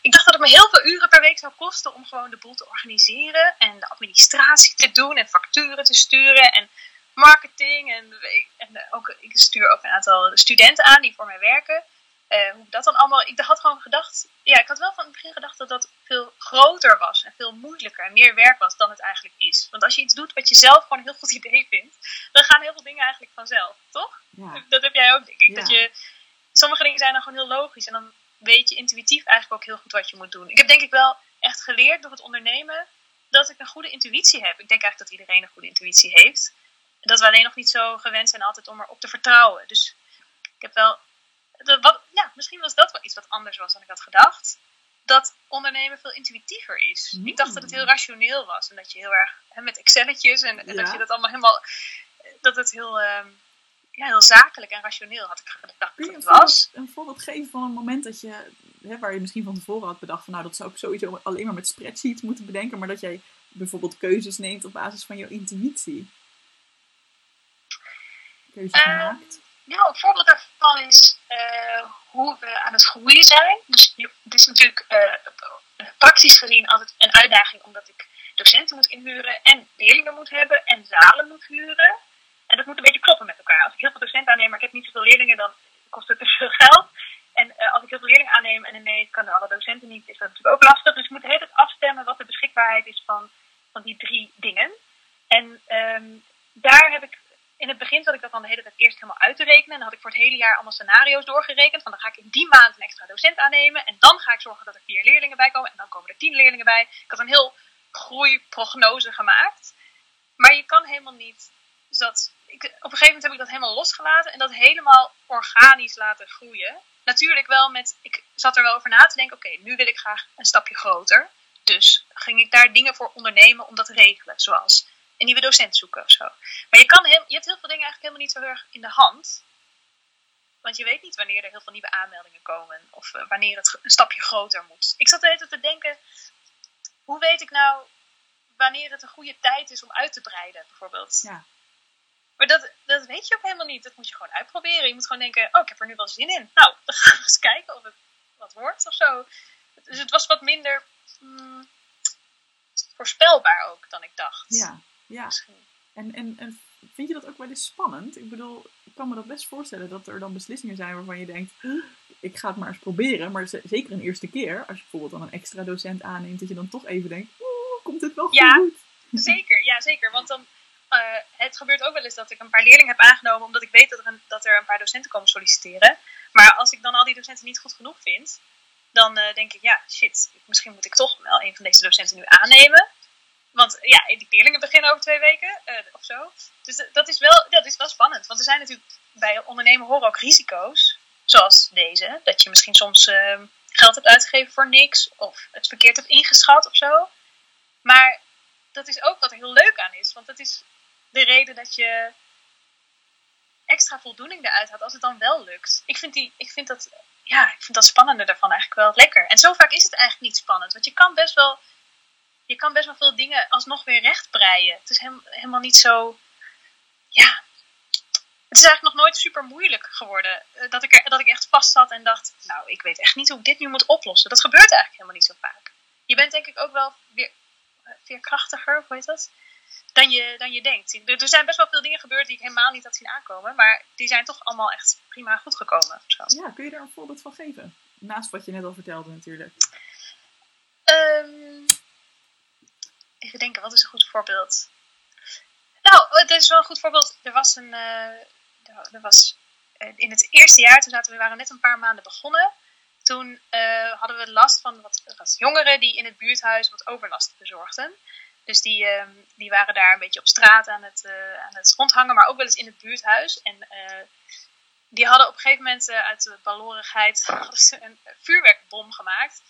Speaker 2: ik dacht dat het me heel veel uren per week zou kosten om gewoon de boel te organiseren. En de administratie te doen en facturen te sturen en marketing. En, en ook, ik stuur ook een aantal studenten aan die voor mij werken. Eh, hoe dat dan allemaal. Ik had gewoon gedacht. Ja, ik had wel van het begin gedacht dat dat veel groter was. En veel moeilijker en meer werk was dan het eigenlijk is. Want als je iets doet wat je zelf gewoon een heel goed idee vindt. dan gaan heel veel dingen eigenlijk vanzelf, toch?
Speaker 1: Ja.
Speaker 2: Dat heb jij ook, denk ik.
Speaker 1: Ja.
Speaker 2: Dat je, sommige dingen zijn dan gewoon heel logisch. En dan weet je intuïtief eigenlijk ook heel goed wat je moet doen. Ik heb denk ik wel echt geleerd door het ondernemen. dat ik een goede intuïtie heb. Ik denk eigenlijk dat iedereen een goede intuïtie heeft. Dat we alleen nog niet zo gewend zijn altijd om erop te vertrouwen. Dus ik heb wel dat, wat, ja, misschien was dat wel iets wat anders was dan ik had gedacht. Dat ondernemen veel intuïtiever is.
Speaker 1: Mm.
Speaker 2: Ik dacht dat het heel rationeel was. En dat je heel erg hè, met Excelletjes en, en
Speaker 1: Ja.
Speaker 2: dat je dat allemaal helemaal. Dat het heel, ehm, ja, heel zakelijk en rationeel had ik gedacht dat
Speaker 1: een
Speaker 2: het was.
Speaker 1: voorbeeld, een voorbeeld geven van een moment dat je, hè, waar je misschien van tevoren had bedacht van nou dat zou ik sowieso alleen maar met spreadsheets moeten bedenken, maar dat jij bijvoorbeeld keuzes neemt op basis van jouw intuïtie? Keuzes
Speaker 2: Ehm,
Speaker 1: gemaakt?
Speaker 2: Ja, een voorbeeld daarvan is eh, hoe we aan het groeien zijn. Dus het is natuurlijk eh, praktisch gezien altijd een uitdaging omdat ik docenten moet inhuren en leerlingen moet hebben en zalen moet huren. En dat moet een beetje kloppen met elkaar. Als ik heel veel docenten aanneem, maar ik heb niet zoveel leerlingen, dan kost het te veel geld. En eh, als ik heel veel leerlingen aanneem en ineens kan alle docenten niet, is dat natuurlijk ook lastig. Dus ik moet de hele tijd afstemmen wat de beschikbaarheid is van, van die drie dingen. En ehm, daar heb ik in het begin zat ik dat dan de hele tijd eerst helemaal uit te rekenen. En dan had ik voor het hele jaar allemaal scenario's doorgerekend. Van dan ga ik in die maand een extra docent aannemen. En dan ga ik zorgen dat er vier leerlingen bij komen. En dan komen er tien leerlingen bij. Ik had een heel groeiprognose gemaakt. Maar je kan helemaal niet. Dus dat, ik, op een gegeven moment heb ik dat helemaal losgelaten. En dat helemaal organisch laten groeien. Natuurlijk wel met. Ik zat er wel over na te denken. Oké, nu wil ik graag een stapje groter. Dus ging ik daar dingen voor ondernemen om dat te regelen. Zoals een nieuwe docent zoeken of zo. Maar je, kan heel, je hebt heel veel dingen eigenlijk helemaal niet zo heel erg in de hand. Want je weet niet wanneer er heel veel nieuwe aanmeldingen komen. Of eh, wanneer het een stapje groter moet. Ik zat de hele tijd te denken. Hoe weet ik nou wanneer het een goede tijd is om uit te breiden, bijvoorbeeld?
Speaker 1: Ja.
Speaker 2: Maar dat, dat weet je ook helemaal niet. Dat moet je gewoon uitproberen. Je moet gewoon denken, oh, ik heb er nu wel zin in. Nou, dan gaan we eens kijken of het wat wordt of zo. Dus het was wat minder mm, voorspelbaar ook dan ik dacht.
Speaker 1: Ja, ja.
Speaker 2: Misschien.
Speaker 1: En, en, en vind je dat ook wel eens spannend? Ik bedoel, ik kan me dat best voorstellen dat er dan beslissingen zijn waarvan je denkt, "Huh, ik ga het maar eens proberen. Maar ze- zeker een eerste keer, als je bijvoorbeeld dan een extra docent aanneemt, dat je dan toch even denkt, oeh, komt dit wel
Speaker 2: Ja.
Speaker 1: goed?
Speaker 2: Zeker, ja zeker. Want dan, eh, het gebeurt ook wel eens dat ik een paar leerlingen heb aangenomen omdat ik weet dat er, een, dat er een paar docenten komen solliciteren. Maar als ik dan al die docenten niet goed genoeg vind, dan eh, denk ik, ja, shit, misschien moet ik toch wel een van deze docenten nu aannemen. Want ja, die leerlingen beginnen over twee weken eh, of zo. Dus dat is, wel, dat is wel spannend. Want er zijn natuurlijk bij ondernemen horen ook risico's. Zoals deze. Dat je misschien soms eh, geld hebt uitgegeven voor niks. Of het verkeerd hebt ingeschat of zo. Maar dat is ook wat er heel leuk aan is. Want dat is de reden dat je extra voldoening eruit had als het dan wel lukt. Ik vind, die, ik vind, dat, ja, ik vind dat spannende daarvan eigenlijk wel lekker. En zo vaak is het eigenlijk niet spannend. Want je kan best wel, je kan best wel veel dingen alsnog weer rechtbreien. Het is hem- helemaal niet zo... Ja, het is eigenlijk nog nooit super moeilijk geworden. eh, Dat ik, er, dat ik echt vast zat en dacht, nou, ik weet echt niet hoe ik dit nu moet oplossen. Dat gebeurt eigenlijk helemaal niet zo vaak. Je bent denk ik ook wel weer eh, veerkrachtiger, hoe heet dat? Dan je, dan je denkt. Er, zijn best wel veel dingen gebeurd die ik helemaal niet had zien aankomen. Maar die zijn toch allemaal echt prima goed gekomen. Zo.
Speaker 1: Ja, kun je daar een voorbeeld van geven? Naast wat je net al vertelde natuurlijk.
Speaker 2: Ehm, even denken, wat is een goed voorbeeld? Nou, het is wel een goed voorbeeld. Er was een. eh, er, was, eh, in het eerste jaar, toen zaten we, waren net een paar maanden begonnen. Toen eh, hadden we last van wat, jongeren die in het buurthuis wat overlast bezorgden. Dus die, ehm, die waren daar een beetje op straat aan het, aan het rondhangen, maar ook wel eens in het buurthuis. En die hadden op een gegeven moment uit de balorigheid een vuurwerkbom gemaakt.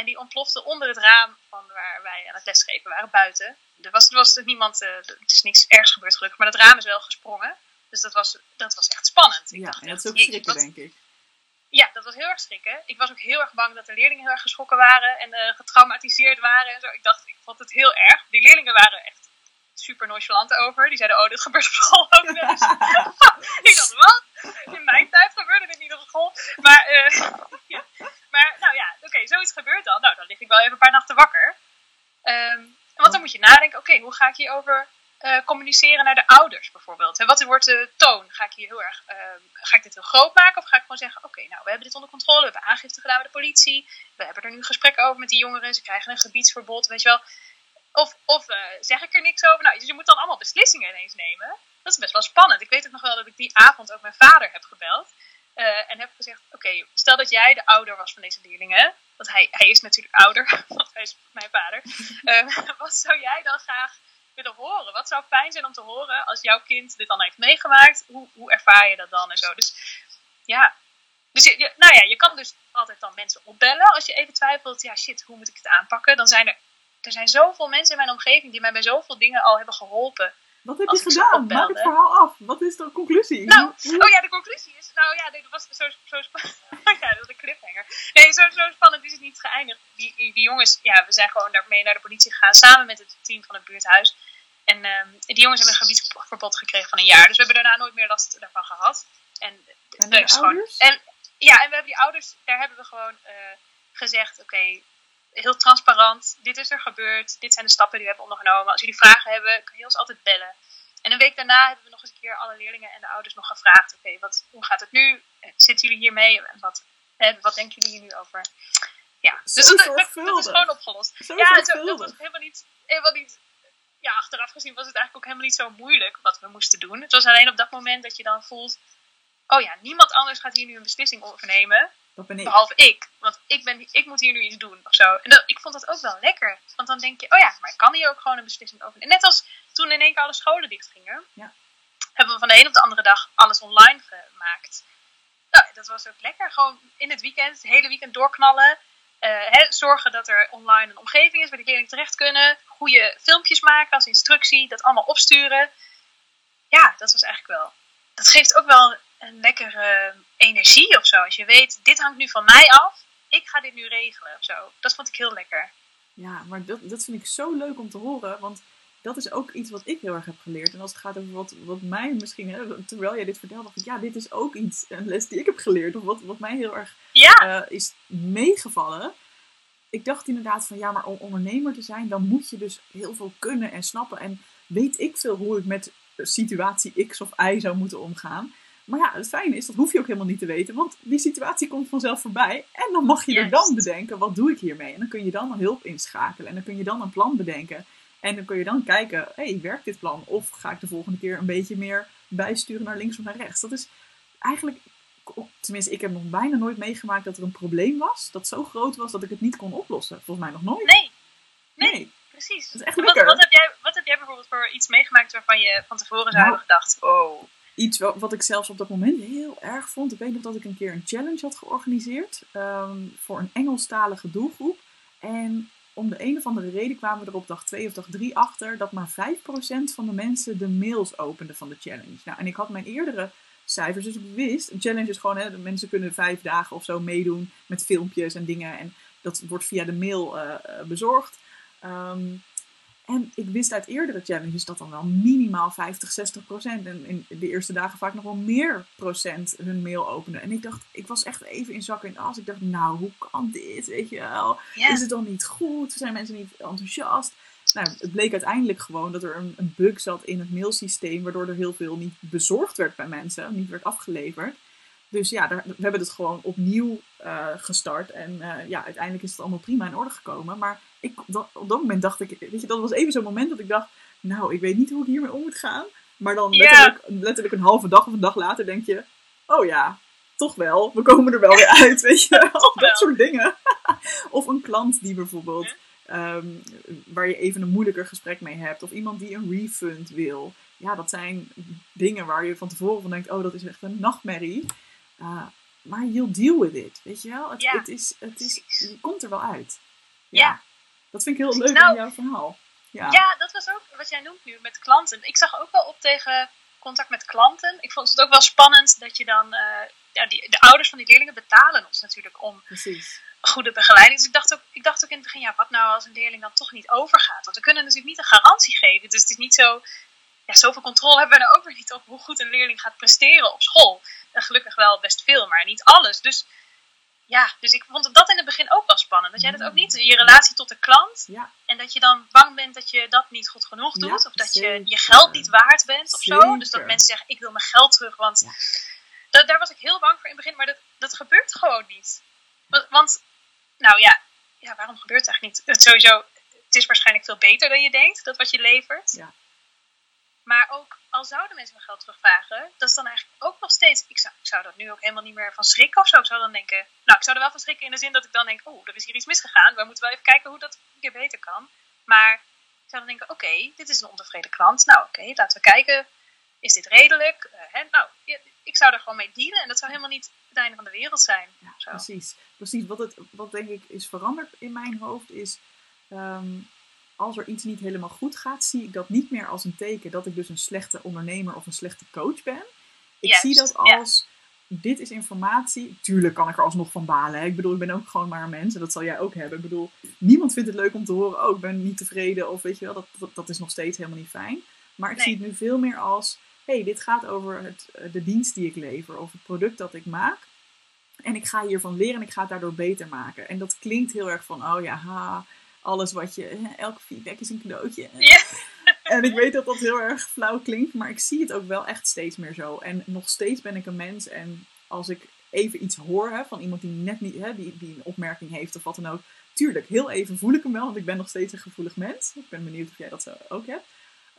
Speaker 2: En die ontplofte onder het raam van waar wij aan het lesgeven waren, buiten. Er was, er was niemand, uh, er is niks ergs gebeurd gelukkig, maar dat raam is wel gesprongen. Dus dat was, dat was echt spannend.
Speaker 1: Ik ja, dacht, en dat is ook schrikken, denk ik.
Speaker 2: Ja, dat was heel erg schrikken. Ik was ook heel erg bang dat de leerlingen heel erg geschrokken waren en uh, getraumatiseerd waren en zo. Ik dacht, ik vond het heel erg. Die leerlingen waren echt super nonchalant over. Die zeiden, oh, dit gebeurt op school ook eens. ik dacht, wat? In mijn tijd gebeurde dit niet op school. Maar, ja. maar nou ja, oké, zoiets gebeurt dan. Nou, dan lig ik wel even een paar nachten wakker. Um, want dan moet je nadenken, oké, hoe ga ik hierover uh, communiceren naar de ouders bijvoorbeeld? En wat wordt de toon? Ga ik hier heel erg, uh, ga ik dit heel groot maken? Of ga ik gewoon zeggen, oké, nou, we hebben dit onder controle. We hebben aangifte gedaan bij de politie. We hebben er nu gesprekken over met die jongeren. Ze krijgen een gebiedsverbod, weet je wel. Of, of uh, zeg ik er niks over? Nou, je moet dan allemaal beslissingen ineens nemen. Dat is best wel spannend. Ik weet ook nog wel dat ik die avond ook mijn vader heb gebeld. Uh, en heb gezegd, oké, stel dat jij de ouder was van deze leerlingen. Want hij, hij is natuurlijk ouder, want hij is mijn vader. Uh, wat zou jij dan graag willen horen? Wat zou fijn zijn om te horen als jouw kind dit dan heeft meegemaakt? Hoe, hoe ervaar je dat dan en zo? Dus ja, dus je, nou ja, je kan dus altijd dan mensen opbellen als je even twijfelt. Ja, shit, hoe moet ik het aanpakken? Dan zijn er er zijn zoveel mensen in mijn omgeving die mij bij zoveel dingen al hebben geholpen.
Speaker 1: Wat heb je gedaan? Maak het verhaal af. Wat is de conclusie?
Speaker 2: Nou, oh ja, de conclusie is, nou ja, dat was zo, zo spannend. ja, dat was een cliffhanger. Nee, zo, zo spannend is het niet geëindigd. Die, die, jongens, ja, we zijn gewoon daarmee naar de politie gegaan, samen met het team van het buurthuis. En um, die jongens hebben een gebiedsverbod gekregen van een jaar. Dus we hebben daarna nooit meer last daarvan gehad. En,
Speaker 1: en de gewoon,
Speaker 2: en, ja, en we hebben die ouders, daar hebben we gewoon uh, gezegd, oké, heel transparant. Dit is er gebeurd. Dit zijn de stappen die we hebben ondergenomen. Als jullie vragen hebben, kan je ons altijd bellen. En een week daarna hebben we nog eens een keer alle leerlingen en de ouders nog gevraagd: Oké, wat hoe gaat het nu? Zitten jullie hiermee? En wat, wat denken jullie hier nu over? Ja, dus dat, dat, is gewoon opgelost.
Speaker 1: Zo
Speaker 2: ja, zo, dat was helemaal niet, helemaal niet. Ja, achteraf gezien was het eigenlijk ook helemaal niet zo moeilijk wat we moesten doen. Het was alleen op dat moment dat je dan voelt: Oh ja, niemand anders gaat hier nu een beslissing over nemen. Behalve ik. Want ik, ben, ik moet hier nu iets doen of zo. En dat, ik vond dat ook wel lekker. Want dan denk je, oh ja, maar ik kan hier ook gewoon een beslissing over. Net als toen in één keer alle scholen dichtgingen.
Speaker 1: Ja.
Speaker 2: Hebben we van de een op de andere dag alles online gemaakt. Nou, dat was ook lekker. Gewoon in het weekend, het hele weekend doorknallen. Uh, zorgen dat er online een omgeving is waar de leerlingen terecht kunnen. Goede filmpjes maken als instructie. Dat allemaal opsturen. Ja, dat was eigenlijk wel... Dat geeft ook wel een lekkere energie of zo. Als je weet, dit hangt nu van mij af, ik ga dit nu regelen of zo. Dat vond ik heel lekker.
Speaker 1: Ja, maar dat, dat vind ik zo leuk om te horen, want dat is ook iets wat ik heel erg heb geleerd. En als het gaat over wat, wat mij misschien, hè, terwijl jij dit vertelde, dacht ik, ja, dit is ook iets, een les die ik heb geleerd, of wat, wat mij heel erg
Speaker 2: ja.
Speaker 1: uh, is meegevallen. Ik dacht inderdaad van, ja, maar om ondernemer te zijn, dan moet je dus heel veel kunnen en snappen. En weet ik veel hoe ik met situatie X of Y zou moeten omgaan. Maar ja, het fijne is, dat hoef je ook helemaal niet te weten, want die situatie komt vanzelf voorbij. En dan mag je er dan bedenken, wat doe ik hiermee? En dan kun je dan een hulp inschakelen en dan kun je dan een plan bedenken. En dan kun je dan kijken, hé, hey, werkt dit plan? Of ga ik de volgende keer een beetje meer bijsturen naar links of naar rechts? Dat is eigenlijk, tenminste, ik heb nog bijna nooit meegemaakt dat er een probleem was, dat zo groot was dat ik het niet kon oplossen. Volgens mij nog nooit.
Speaker 2: Nee, nee. Precies.
Speaker 1: Dat is echt lekker.
Speaker 2: Wat, wat, heb jij, wat heb jij bijvoorbeeld voor iets meegemaakt waarvan je van tevoren zou nou, hebben gedacht: oh,
Speaker 1: iets wat ik zelfs op dat moment heel erg vond. Ik weet nog dat ik een keer een challenge had georganiseerd um, voor een Engelstalige doelgroep. En om de een of andere reden kwamen we er op dag 2 of dag 3 achter dat maar 5% van de mensen de mails openden van de challenge. Nou, en ik had mijn eerdere cijfers, dus ik wist, een challenge is gewoon, hè, mensen kunnen vijf dagen of zo meedoen met filmpjes en dingen. En dat wordt via de mail uh, bezorgd. Um, en ik wist uit eerdere challenges dat dan wel minimaal 50, 60 procent. En in de eerste dagen vaak nog wel meer procent hun mail openen. En ik dacht, ik was echt even in zak en as. Ik dacht, nou, hoe kan dit? Weet je wel? Is het dan niet goed? Zijn mensen niet enthousiast? Nou, het bleek uiteindelijk gewoon dat er een, een bug zat in het mailsysteem. Waardoor er heel veel niet bezorgd werd bij mensen. Niet werd afgeleverd. Dus ja, daar, we hebben het gewoon opnieuw uh, gestart. En uh, ja, uiteindelijk is het allemaal prima in orde gekomen. Maar ik, dat, op dat moment dacht ik, weet je, dat was even zo'n moment dat ik dacht, nou, ik weet niet hoe ik hiermee om moet gaan. Maar dan letterlijk, letterlijk een halve dag of een dag later denk je, oh ja, toch wel, we komen er wel weer uit, weet je wel. dat soort dingen. of een klant die bijvoorbeeld ehm, waar je even een moeilijker gesprek mee hebt. Of iemand die een refund wil. Ja, dat zijn dingen waar je van tevoren van denkt, oh, dat is echt een nachtmerrie. Uh, maar you'll deal with it, weet je wel? Het,
Speaker 2: Ja,
Speaker 1: het is, het is, je komt er wel uit.
Speaker 2: Ja.
Speaker 1: Dat vind ik heel leuk aan
Speaker 2: Nou,
Speaker 1: jouw verhaal. Ja.
Speaker 2: Ja, dat was ook wat jij noemt nu met klanten. Ik zag ook wel op tegen contact met klanten. Ik vond het ook wel spannend dat je dan. eh, ja, die, de ouders van die leerlingen betalen ons natuurlijk om
Speaker 1: precies.
Speaker 2: goede begeleiding. Dus ik dacht, ook, ik dacht ook in het begin, ja, wat nou als een leerling dan toch niet overgaat? Want we kunnen natuurlijk niet een garantie geven. Dus het is niet zo. Ja, zoveel controle hebben we er ook weer niet op hoe goed een leerling gaat presteren op school. En gelukkig wel best veel, maar niet alles. Dus ja, dus ik vond dat in het begin ook wel spannend. Dat jij dat ook niet, je relatie tot de klant.
Speaker 1: Ja,
Speaker 2: En dat je dan bang bent dat je dat niet goed genoeg doet.
Speaker 1: Ja,
Speaker 2: of dat je
Speaker 1: zeker.
Speaker 2: je geld niet waard bent of zo. Dus dat mensen zeggen, ik wil mijn geld terug. Want
Speaker 1: Ja.
Speaker 2: da- daar was ik heel bang voor in het begin. Maar dat, dat gebeurt gewoon niet. Want, want, nou ja, ja, waarom gebeurt het eigenlijk niet? Het, sowieso, het is waarschijnlijk veel beter dan je denkt, dat wat je levert. Maar ook al zouden mensen mijn geld terugvragen, dat is dan eigenlijk ook nog steeds. Ik zou, ik zou dat nu ook helemaal niet meer van schrikken of zo. Ik zou dan denken. Nou, ik zou er wel van schrikken in de zin dat ik dan denk: oh, er is hier iets misgegaan. We moeten wel even kijken hoe dat een keer beter kan. Maar ik zou dan denken: oké, dit is een ontevreden klant. Nou, oké, laten we kijken. Is dit redelijk? Eh, hè? Nou, ik zou er gewoon mee dealen. En dat zou helemaal niet het einde van de wereld zijn.
Speaker 1: Ja, precies. Precies. Wat, het, wat denk ik is veranderd in mijn hoofd is. ehm, als er iets niet helemaal goed gaat, zie ik dat niet meer als een teken dat ik dus een slechte ondernemer of een slechte coach ben. Ik zie dat als. Dit is informatie. Tuurlijk kan ik er alsnog van balen. Hè. Ik bedoel, ik ben ook gewoon maar een mens. En dat zal jij ook hebben. Ik bedoel, niemand vindt het leuk om te horen. Oh, ik ben niet tevreden. Of weet je wel, dat, dat, dat is nog steeds helemaal niet fijn. Maar ik
Speaker 2: Nee.
Speaker 1: zie het nu veel meer als. hey, dit gaat over het, eh, de dienst die ik lever. Of het product dat ik maak. En ik ga hiervan leren en ik ga het daardoor beter maken. En dat klinkt heel erg van, oh ja, ha, alles wat je, elke feedback is een cadeautje.
Speaker 2: Ja.
Speaker 1: En ik weet dat dat heel erg flauw klinkt, maar ik zie het ook wel echt steeds meer zo. En nog steeds ben ik een mens en als ik even iets hoor hè, van iemand die net niet, hè, die, die een opmerking heeft of wat dan ook. Tuurlijk, heel even voel ik hem wel, want ik ben nog steeds een gevoelig mens. Ik ben benieuwd of jij dat zo ook hebt.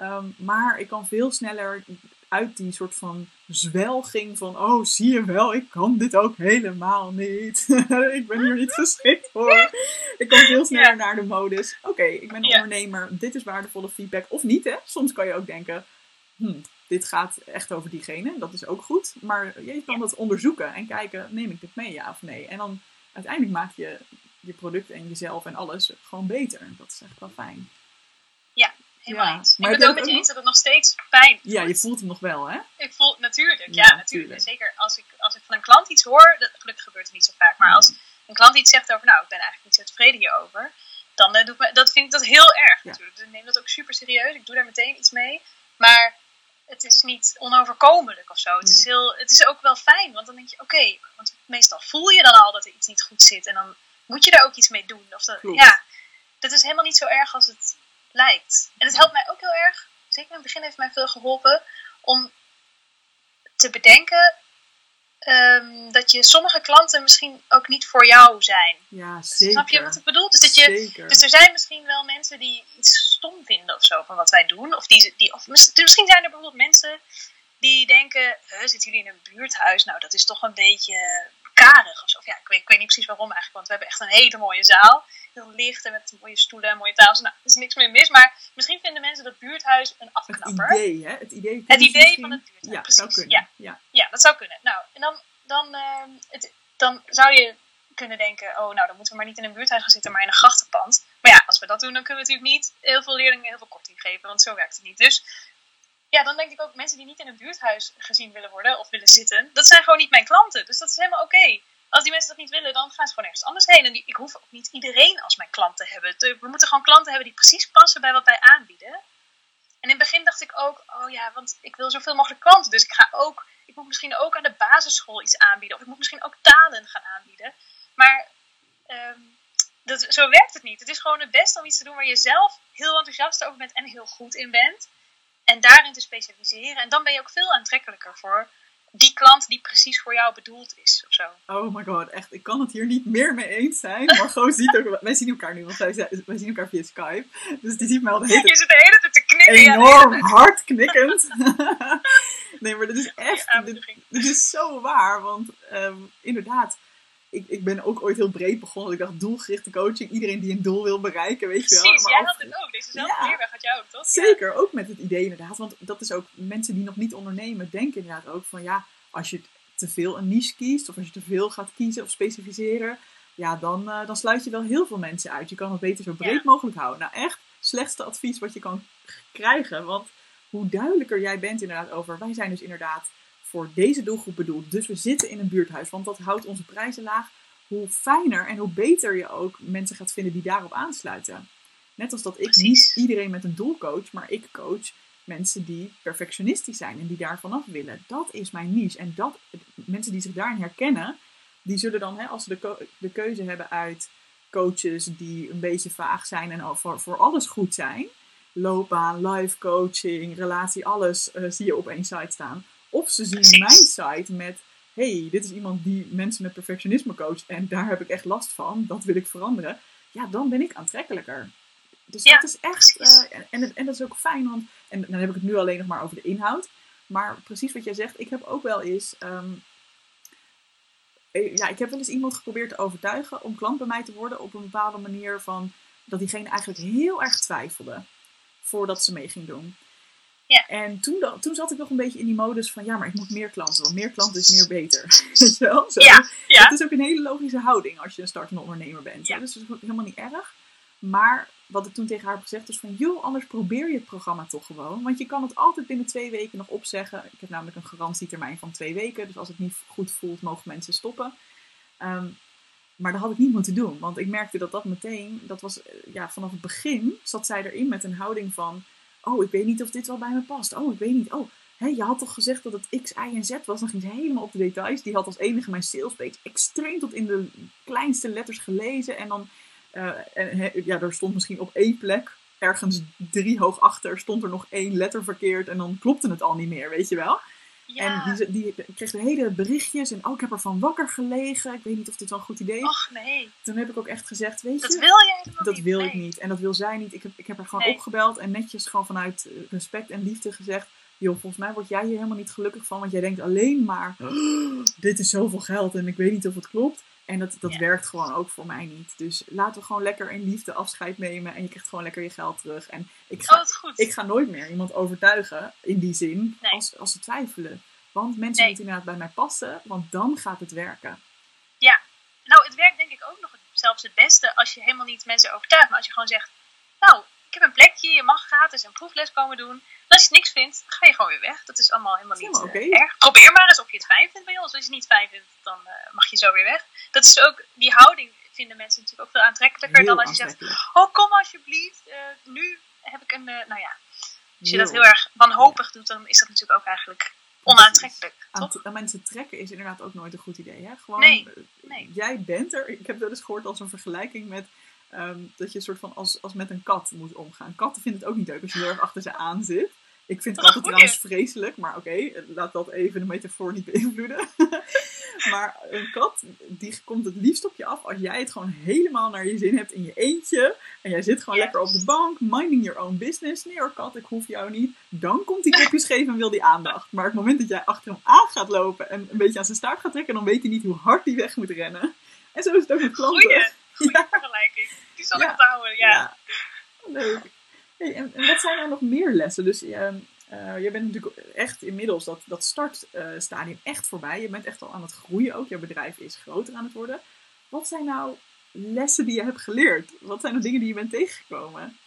Speaker 1: Ehm, maar ik kan veel sneller uit die soort van zwelging van, oh zie je wel, ik kan dit ook helemaal niet. ik ben hier niet geschikt voor. Ik kan veel sneller
Speaker 2: Ja.
Speaker 1: naar de modus, oké, ik ben een
Speaker 2: Ja.
Speaker 1: ondernemer, dit is waardevolle feedback. Of niet hè, soms kan je ook denken, hm, dit gaat echt over diegene, dat is ook goed. Maar je kan dat onderzoeken en kijken, neem ik dit mee, ja of nee. En dan uiteindelijk maak je je product en jezelf en alles gewoon beter. Dat is echt wel fijn.
Speaker 2: Helemaal
Speaker 1: Ja.
Speaker 2: eens.
Speaker 1: Maar
Speaker 2: ik ben het ook met je eens dat het nog steeds pijn doet.
Speaker 1: Ja, je voelt hem nog wel hè?
Speaker 2: Ik voel natuurlijk, ja,
Speaker 1: Ja,
Speaker 2: natuurlijk.
Speaker 1: tuurlijk.
Speaker 2: Zeker als ik, als ik van een klant iets hoor, dat, gelukkig gebeurt het niet zo vaak, maar als een klant iets zegt over, nou, ik ben eigenlijk niet zo tevreden hierover, dan eh, doet me, dat vind ik dat heel erg
Speaker 1: Ja.
Speaker 2: natuurlijk. Dus ik neem dat ook super serieus. Ik doe daar meteen iets mee. Maar het is niet onoverkomelijk of zo. Het, is, heel, het is ook wel fijn, want dan denk je, oké, want meestal voel je dan al dat er iets niet goed zit en dan moet je daar ook iets mee doen. Of dat,
Speaker 1: Klopt.
Speaker 2: ja, dat is helemaal niet zo erg als het lijkt. En het helpt mij ook heel erg, zeker in het begin heeft mij veel geholpen, om te bedenken ehm, dat je sommige klanten misschien ook niet voor jou zijn.
Speaker 1: Ja, zeker.
Speaker 2: Snap je wat ik bedoel? Dus, dat je,
Speaker 1: Zeker.
Speaker 2: dus er zijn misschien wel mensen die iets stom vinden of zo van wat wij doen. Of, die, die, of mis- misschien zijn er bijvoorbeeld mensen die denken, "Huh, zitten jullie in een buurthuis? Nou, dat is toch een beetje karig of zo. Of ja, ik weet, ik weet niet precies waarom eigenlijk, want we hebben echt een hele mooie zaal. Heel licht en met mooie stoelen en mooie tafels. Nou, er is niks meer mis. Maar misschien vinden mensen dat buurthuis een
Speaker 1: het
Speaker 2: afknapper.
Speaker 1: idee, hè? Het idee,
Speaker 2: Het idee van het buurthuis,
Speaker 1: Ja,
Speaker 2: precies.
Speaker 1: zou kunnen.
Speaker 2: Ja.
Speaker 1: Ja.
Speaker 2: Ja, dat zou kunnen. Nou, en dan, dan, ehm, het, dan zou je kunnen denken, oh, nou, dan moeten we maar niet in een buurthuis gaan zitten, maar in een grachtenpand. Maar ja, als we dat doen, dan kunnen we natuurlijk niet heel veel leerlingen heel veel korting geven, want zo werkt het niet. Dus ja, dan denk ik ook, mensen die niet in een buurthuis gezien willen worden of willen zitten, dat zijn gewoon niet mijn klanten. Dus dat is helemaal oké. Als die mensen dat niet willen, dan gaan ze gewoon ergens anders heen. En ik hoef ook niet iedereen als mijn klant te hebben. We moeten gewoon klanten hebben die precies passen bij wat wij aanbieden. En in het begin dacht ik ook, oh ja, want ik wil zoveel mogelijk klanten. Dus ik ga ook, ik moet misschien ook aan de basisschool iets aanbieden. Of ik moet misschien ook talen gaan aanbieden. Maar ehm, dat, zo werkt het niet. Het is gewoon het beste om iets te doen waar je zelf heel enthousiast over bent en heel goed in bent. En daarin te specialiseren. En dan ben je ook veel aantrekkelijker voor die klant die precies voor jou bedoeld is. Of zo.
Speaker 1: Oh my god, echt. Ik kan het hier niet meer mee eens zijn. Margot ziet ook... Wij zien elkaar nu, want wij, zien elkaar via Skype. Dus die ziet mij al de hele
Speaker 2: Je zit de hele tijd te knikken.
Speaker 1: enorm
Speaker 2: tijd.
Speaker 1: hard knikkend. nee, maar dit is echt... Dit is zo waar, want ehm, inderdaad, ik, ik ben ook ooit heel breed begonnen. Ik dacht doelgerichte coaching. Iedereen die een doel wil bereiken, weet je wel.
Speaker 2: Precies,
Speaker 1: Maar
Speaker 2: jij had het ook. Dezezelfde
Speaker 1: Ja.
Speaker 2: leerweg had jij ook, toch? Ja.
Speaker 1: Zeker, ook met het idee inderdaad. Want dat is ook, mensen die nog niet ondernemen, denken inderdaad ook van ja, als je te veel een niche kiest, of als je te veel gaat kiezen of specificeren, ja, dan, eh, dan sluit je wel heel veel mensen uit. Je kan het beter zo breed
Speaker 2: Ja.
Speaker 1: mogelijk houden. Nou, echt, slechtste advies wat je kan krijgen. Want hoe duidelijker jij bent inderdaad over, wij zijn dus inderdaad voor deze doelgroep bedoeld. Dus we zitten in een buurthuis, want dat houdt onze prijzen laag. Hoe fijner en hoe beter je ook mensen gaat vinden die daarop aansluiten. Net als dat ik
Speaker 2: Precies.
Speaker 1: niet iedereen met een doel coach, maar ik coach mensen die perfectionistisch zijn en die daar vanaf willen. Dat is mijn niche. En dat, mensen die zich daarin herkennen, die zullen dan, hè, als ze de, de keuze hebben uit coaches die een beetje vaag zijn en al voor, voor alles goed zijn, loopbaan, life coaching, relatie, alles eh, zie je op één site staan. Of ze zien mijn site met, hey, dit is iemand die mensen met perfectionisme coacht en daar heb ik echt last van, dat wil ik veranderen. Ja, dan ben ik aantrekkelijker. Dus
Speaker 2: Ja,
Speaker 1: dat is echt, eh, en, en, en dat is ook fijn, want, en dan heb ik het nu alleen nog maar over de inhoud. Maar precies wat jij zegt, ik heb ook wel eens, ehm, eh, ja, ik heb wel eens iemand geprobeerd te overtuigen om klant bij mij te worden op een bepaalde manier van, dat diegene eigenlijk heel erg twijfelde voordat ze mee ging doen.
Speaker 2: Ja.
Speaker 1: En toen, toen zat ik nog een beetje in die modus van, ja, maar ik moet meer klanten, want meer klanten is meer beter. Weet je wel? Zo.
Speaker 2: Ja, ja.
Speaker 1: Het is ook een hele logische houding als je een startende ondernemer bent. hè. Dus dat is helemaal niet erg. Maar wat ik toen tegen haar heb gezegd is van... joh, anders probeer je het programma toch gewoon. Want je kan het altijd binnen twee weken nog opzeggen. Ik heb namelijk een garantietermijn van twee weken. Dus als het niet goed voelt, mogen mensen stoppen. Ehm, maar dat had ik niet moeten doen. Want ik merkte dat dat meteen... Dat was, eh, ja, vanaf het begin zat zij erin met een houding van... Oh, ik weet niet of dit wel bij me past. Oh, ik weet niet. Oh, Hé, je had toch gezegd dat het X, Y en Z was? Dan ging ze helemaal op de details. Die had als enige mijn salespage extreem tot in de kleinste letters gelezen. En dan, eh, en, ja, er stond misschien op één plek, ergens drie hoog achter, stond er nog één letter verkeerd. En dan klopte het al niet meer, weet je wel?
Speaker 2: Ja.
Speaker 1: En die, die kreeg de hele berichtjes. En oh, ik heb ervan wakker gelegen. Ik weet niet of dit wel een goed idee is.
Speaker 2: Och nee,
Speaker 1: Toen heb ik ook echt gezegd, weet
Speaker 2: dat
Speaker 1: je...
Speaker 2: wil jij helemaal
Speaker 1: Dat
Speaker 2: niet.
Speaker 1: wil ik niet. En dat wil zij niet. Ik heb, ik heb haar gewoon
Speaker 2: Nee.
Speaker 1: opgebeld en netjes gewoon vanuit eh, respect en liefde gezegd. Joh, volgens mij word jij hier helemaal niet gelukkig van. Want jij denkt alleen maar, "Oh, dit is zoveel geld en ik weet niet of het klopt. En dat, dat
Speaker 2: Ja.
Speaker 1: werkt gewoon ook voor mij niet. Dus laten we gewoon lekker in liefde afscheid nemen. En je krijgt gewoon lekker je geld terug. En ik
Speaker 2: Oh,
Speaker 1: ga,
Speaker 2: goed.
Speaker 1: ik ga nooit meer iemand overtuigen, in die zin,
Speaker 2: Nee.
Speaker 1: als, als ze twijfelen. Want mensen
Speaker 2: Nee.
Speaker 1: moeten inderdaad bij mij passen, want dan gaat het werken.
Speaker 2: Nou, het werkt denk ik ook nog zelfs het beste als je helemaal niet mensen overtuigt. Maar als je gewoon zegt, nou, ik heb een plekje, je mag gratis een proefles komen doen. Als je niks vindt, dan ga je gewoon weer weg. Dat is allemaal helemaal
Speaker 1: Dat
Speaker 2: niet eh, erg. Probeer maar eens of je het fijn vindt bij ons. Als je het niet fijn vindt, dan eh, mag je zo weer weg. Dat is ook, die houding vinden mensen natuurlijk ook veel aantrekkelijker
Speaker 1: Heel
Speaker 2: dan als je zegt, oh kom alsjeblieft, eh, nu heb ik een, nou ja. Als je dat
Speaker 1: Heel.
Speaker 2: erg wanhopig doet, dan is dat natuurlijk ook eigenlijk onaantrekkelijk,
Speaker 1: aan,
Speaker 2: toch?
Speaker 1: mensen trekken is inderdaad ook nooit een goed idee. Hè? Gewoon,
Speaker 2: Nee, nee.
Speaker 1: Jij bent er. Ik heb wel eens gehoord als een vergelijking met ehm, dat je een soort van als, als met een kat moet omgaan. Katten vinden het ook niet leuk als je heel erg achter ze aan zit. Ik vind katten
Speaker 2: een
Speaker 1: trouwens vreselijk, maar oké, laat dat even de metafoor niet beïnvloeden. maar een kat, die komt het liefst op je af als jij het gewoon helemaal naar je zin hebt in je eentje. En jij zit gewoon lekker op de bank, minding your own business. Nee hoor kat, ik hoef jou niet. Dan komt die kopjes geven en wil die aandacht. Maar het moment dat jij achter hem aan gaat lopen en een beetje aan zijn staart gaat trekken, dan weet hij niet hoe hard hij weg moet rennen. En zo is het ook met klanten.
Speaker 2: Goeie, goeie
Speaker 1: Ja.
Speaker 2: vergelijking. Die zal
Speaker 1: Ja.
Speaker 2: ik onthouden, ja.
Speaker 1: Leuk. Hey, en, en wat zijn er nog meer lessen? Dus je, eh, je bent natuurlijk echt inmiddels dat, dat startstadium echt voorbij. Je bent echt al aan het groeien ook. Jouw bedrijf is groter aan het worden. Wat zijn nou lessen die je hebt geleerd? Wat zijn de dingen die je bent tegengekomen?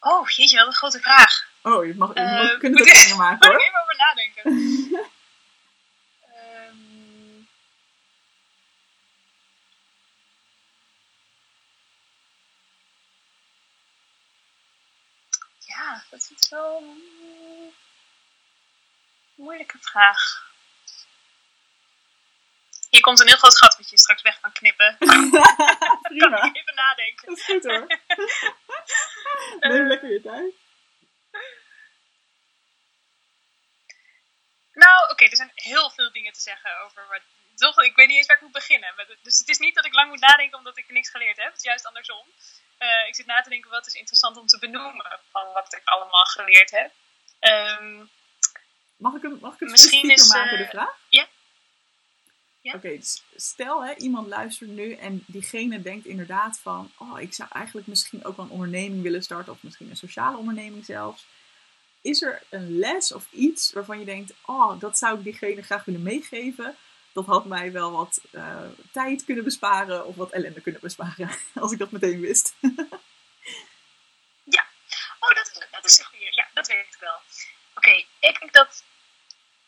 Speaker 2: Oh, jeetje, wat een grote vraag.
Speaker 1: Oh, je mag, je mag
Speaker 2: Eh,
Speaker 1: kunt het
Speaker 2: moet
Speaker 1: ook
Speaker 2: ik-
Speaker 1: maken
Speaker 2: Moet ik
Speaker 1: hoor.
Speaker 2: even over nadenken. Ehm, ja, dat is wel een moeilijke vraag. Hier komt een heel groot gat wat je straks weg kan knippen. kan
Speaker 1: Prima,
Speaker 2: ik even nadenken.
Speaker 1: dat is goed hoor. Neem lekker je tijd.
Speaker 2: Nou, oké, er zijn heel veel dingen te zeggen over wat. Toch, ik weet niet eens waar ik moet beginnen. Het- Dus het is niet dat ik lang moet nadenken omdat ik niks geleerd heb. Het is juist andersom. Eh, ik zit na te denken wat is interessant om te benoemen van wat ik allemaal geleerd heb. Ehm,
Speaker 1: Mag ik hem, mag ik
Speaker 2: Misschien is,
Speaker 1: maken,
Speaker 2: eh,
Speaker 1: de vraag?
Speaker 2: Ja.
Speaker 1: Oké, dus stel hè, iemand luistert nu en diegene denkt inderdaad van, oh, ik zou eigenlijk misschien ook wel een onderneming willen starten of misschien een sociale onderneming zelfs. Is er een les of iets waarvan je denkt, oh, dat zou ik diegene graag willen meegeven? Dat had mij wel wat eh, tijd kunnen besparen of wat ellende kunnen besparen, als ik dat meteen wist.
Speaker 2: Oh, dat, dat is een. Ja, dat weet ik wel. Oké, ik denk dat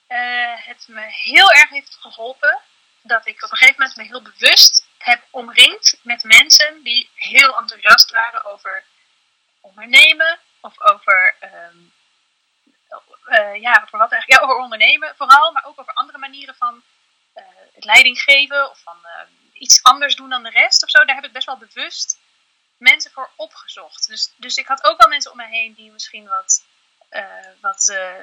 Speaker 2: eh, het me heel erg heeft geholpen dat ik op een gegeven moment me heel bewust heb omringd met mensen die heel enthousiast waren over ondernemen of over, ehm, eh, ja, over wat eigenlijk? Ja, over ondernemen vooral, maar ook over andere manieren van het leiding geven of van ehm, iets anders doen dan de rest of zo. Daar heb ik best wel bewust mensen voor opgezocht. Dus, dus ik had ook wel mensen om me heen die misschien wat. eh, wat eh,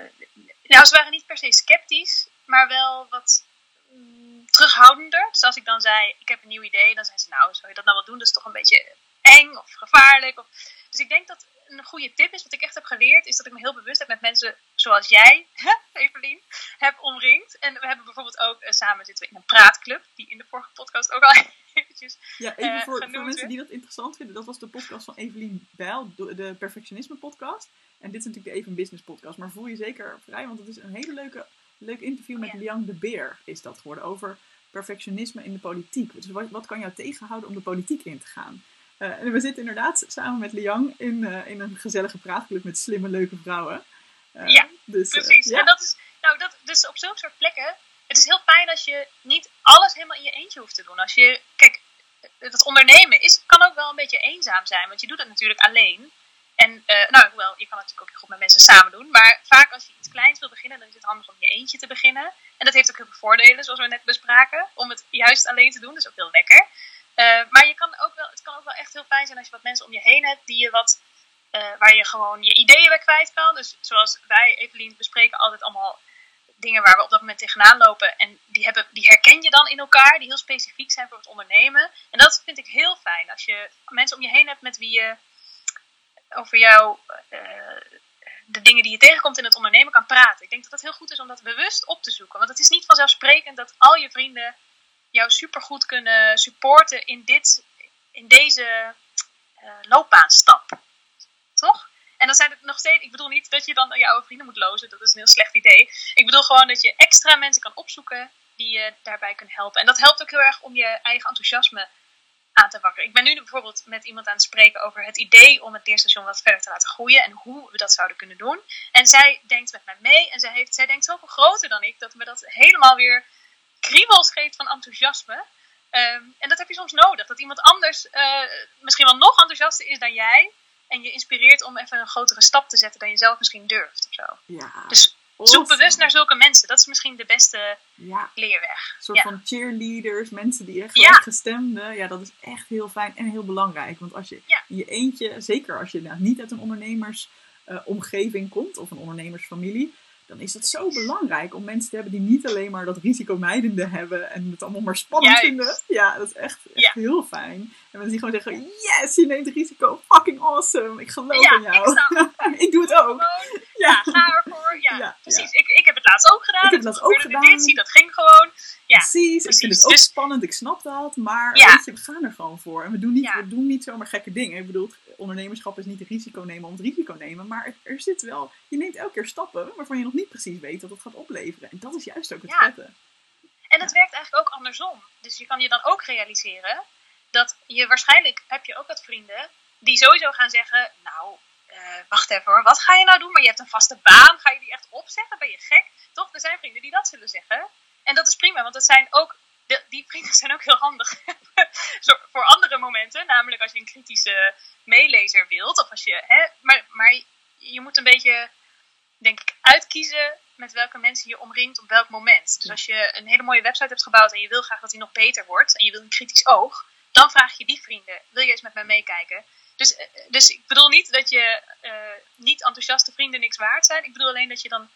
Speaker 2: nou, ze waren niet per se sceptisch, maar wel wat mm, terughoudender. Dus als ik dan zei: Ik heb een nieuw idee, dan zeiden ze: Nou, zou je dat nou wel doen? Dat is toch een beetje eng of gevaarlijk. Of... Dus ik denk dat een goede tip is, wat ik echt heb geleerd, is dat ik me heel bewust heb met mensen zoals jij, Evelien, heb omringd. En we hebben bijvoorbeeld ook eh, samen zitten we in een praatclub, die in de vorige podcast ook al eventjes
Speaker 1: Ja, even
Speaker 2: Eh,
Speaker 1: voor, voor mensen
Speaker 2: werd.
Speaker 1: die dat interessant vinden. Dat was de podcast van Evelien Bijl, de de Perfectionisme podcast. En dit is natuurlijk de Even Business podcast. Maar voel je zeker vrij, want het is een hele leuke, leuk interview met
Speaker 2: Ja.
Speaker 1: Liang de Beer is dat geworden. Over perfectionisme in de politiek. Dus wat, wat kan jou tegenhouden om de politiek in te gaan? Eh, en we zitten inderdaad samen met Liang in, eh, in een gezellige praatclub met slimme, leuke vrouwen. Eh,
Speaker 2: Ja,
Speaker 1: dus, eh,
Speaker 2: Precies.
Speaker 1: ja.
Speaker 2: En dat is, nou, dat, dus op zulke soort plekken. Het is heel fijn als je niet alles helemaal in je eentje hoeft te doen. Als je, kijk, het ondernemen is, kan ook wel een beetje eenzaam zijn, want je doet het natuurlijk alleen. En, eh, nou, hoewel, je kan het natuurlijk ook goed met mensen samen doen. Maar vaak als je iets kleins wil beginnen, dan is het handig om je eentje te beginnen. En dat heeft ook heel veel voordelen, zoals we net bespraken. Om het juist alleen te doen, dat is ook heel lekker. Eh, maar je kan ook wel, het kan ook wel echt heel fijn zijn als je wat mensen om je heen hebt die je wat, eh, waar je gewoon je ideeën bij kwijt kan. Dus zoals wij, Evelien, bespreken altijd allemaal dingen waar we op dat moment tegenaan lopen. En die, hebben, die herken je dan in elkaar, die heel specifiek zijn voor het ondernemen. En dat vind ik heel fijn. Als je mensen om je heen hebt met wie je over jou, eh, de dingen die je tegenkomt in het ondernemen kan praten. Ik denk dat het heel goed is om dat bewust op te zoeken. Want het is niet vanzelfsprekend dat al je vrienden jou supergoed kunnen supporten in, dit, in deze eh, loopbaanstap. Toch? En dan zijn het nog steeds, ik bedoel niet dat je dan je oude vrienden moet lozen, dat is een heel slecht idee. Ik bedoel gewoon dat je extra mensen kan opzoeken die je daarbij kunnen helpen. En dat helpt ook heel erg om je eigen enthousiasme aan te wakkeren. Ik ben nu bijvoorbeeld met iemand aan het spreken over het idee om het leerstation wat verder te laten groeien en hoe we dat zouden kunnen doen. En zij denkt met mij mee en zij, heeft, zij denkt zoveel groter dan ik dat me dat helemaal weer kriebels geeft van enthousiasme. Ehm, en dat heb je soms nodig. Dat iemand anders eh, misschien wel nog enthousiaster is dan jij. En je inspireert om even een grotere stap te zetten dan je zelf misschien durft. Of zo.
Speaker 1: Ja,
Speaker 2: Dus zoek bewust naar zulke mensen. Dat is misschien de beste
Speaker 1: Ja,
Speaker 2: leerweg.
Speaker 1: Een soort
Speaker 2: Ja.
Speaker 1: van cheerleaders, mensen die echt
Speaker 2: Ja.
Speaker 1: gelijkgestemden. Ja, dat is echt heel fijn en heel belangrijk. Want als je je eentje, zeker als je nou niet uit een ondernemersomgeving komt of een ondernemersfamilie, dan is het zo belangrijk om mensen te hebben die niet alleen maar dat risicomijdende hebben en het allemaal maar spannend
Speaker 2: Juist.
Speaker 1: vinden. Ja, dat is echt, echt
Speaker 2: Ja.
Speaker 1: heel fijn. En mensen die gewoon zeggen, yes, je neemt risico, fucking awesome, ik geloof
Speaker 2: Ja,
Speaker 1: in jou.
Speaker 2: ik sta
Speaker 1: ik doe het ook. Ja.
Speaker 2: Ja, ga ervoor. Ja,
Speaker 1: Ja,
Speaker 2: precies. Ik, ik heb het laatst ook gedaan.
Speaker 1: Ik heb het laatst ook gedaan.
Speaker 2: Dit, zie, dat ging gewoon. Ja,
Speaker 1: precies, ik vind het ook
Speaker 2: Dus-
Speaker 1: spannend, ik snap dat, maar
Speaker 2: Ja.
Speaker 1: weet je, we gaan er gewoon voor. En we doen, niet,
Speaker 2: Ja.
Speaker 1: we doen niet zomaar gekke dingen. Ik bedoel, ondernemerschap is niet risico nemen om het risico nemen, maar er, er zit wel, je neemt elke keer stappen waarvan je nog niet precies weet wat het gaat opleveren. En dat is juist ook het
Speaker 2: Ja.
Speaker 1: vette.
Speaker 2: En het werkt eigenlijk ook andersom. Dus je kan je dan ook realiseren dat je waarschijnlijk heb je ook wat vrienden die sowieso gaan zeggen: Nou, eh, wacht even hoor, wat ga je nou doen? Maar je hebt een vaste baan, ga je die echt opzeggen? Ben je gek? Toch? Er zijn vrienden die dat zullen zeggen. En dat is prima, want dat zijn ook, de- die vrienden zijn ook heel handig voor andere momenten. Namelijk als je een kritische meelezer wilt, of als je, hè, maar, maar je moet een beetje, denk ik, uitkiezen met welke mensen je omringt op welk moment. Dus als je een hele mooie website hebt gebouwd en je wil graag dat die nog beter wordt en je wil een kritisch oog, dan vraag je die vrienden: wil je eens met mij meekijken? Dus, eh, dus ik bedoel niet dat je eh, niet enthousiaste vrienden niks waard zijn. Ik bedoel alleen dat je dan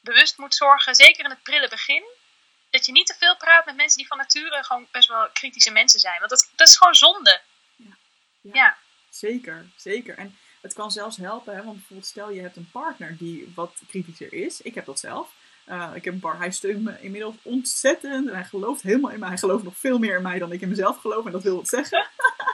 Speaker 2: bewust moet zorgen, zeker in het prille begin, dat je niet te veel praat met mensen die van nature gewoon best wel kritische mensen zijn. Want dat, dat is gewoon zonde.
Speaker 1: Ja.
Speaker 2: ja.
Speaker 1: Zeker, zeker. En het kan zelfs helpen, hè, want bijvoorbeeld stel je hebt een partner die wat kritischer is. Ik heb dat zelf. Uh, ik heb een bar, hij steunt me inmiddels ontzettend. En hij gelooft helemaal in mij. Hij gelooft nog veel meer in mij dan ik in mezelf geloof. En dat wil wat zeggen.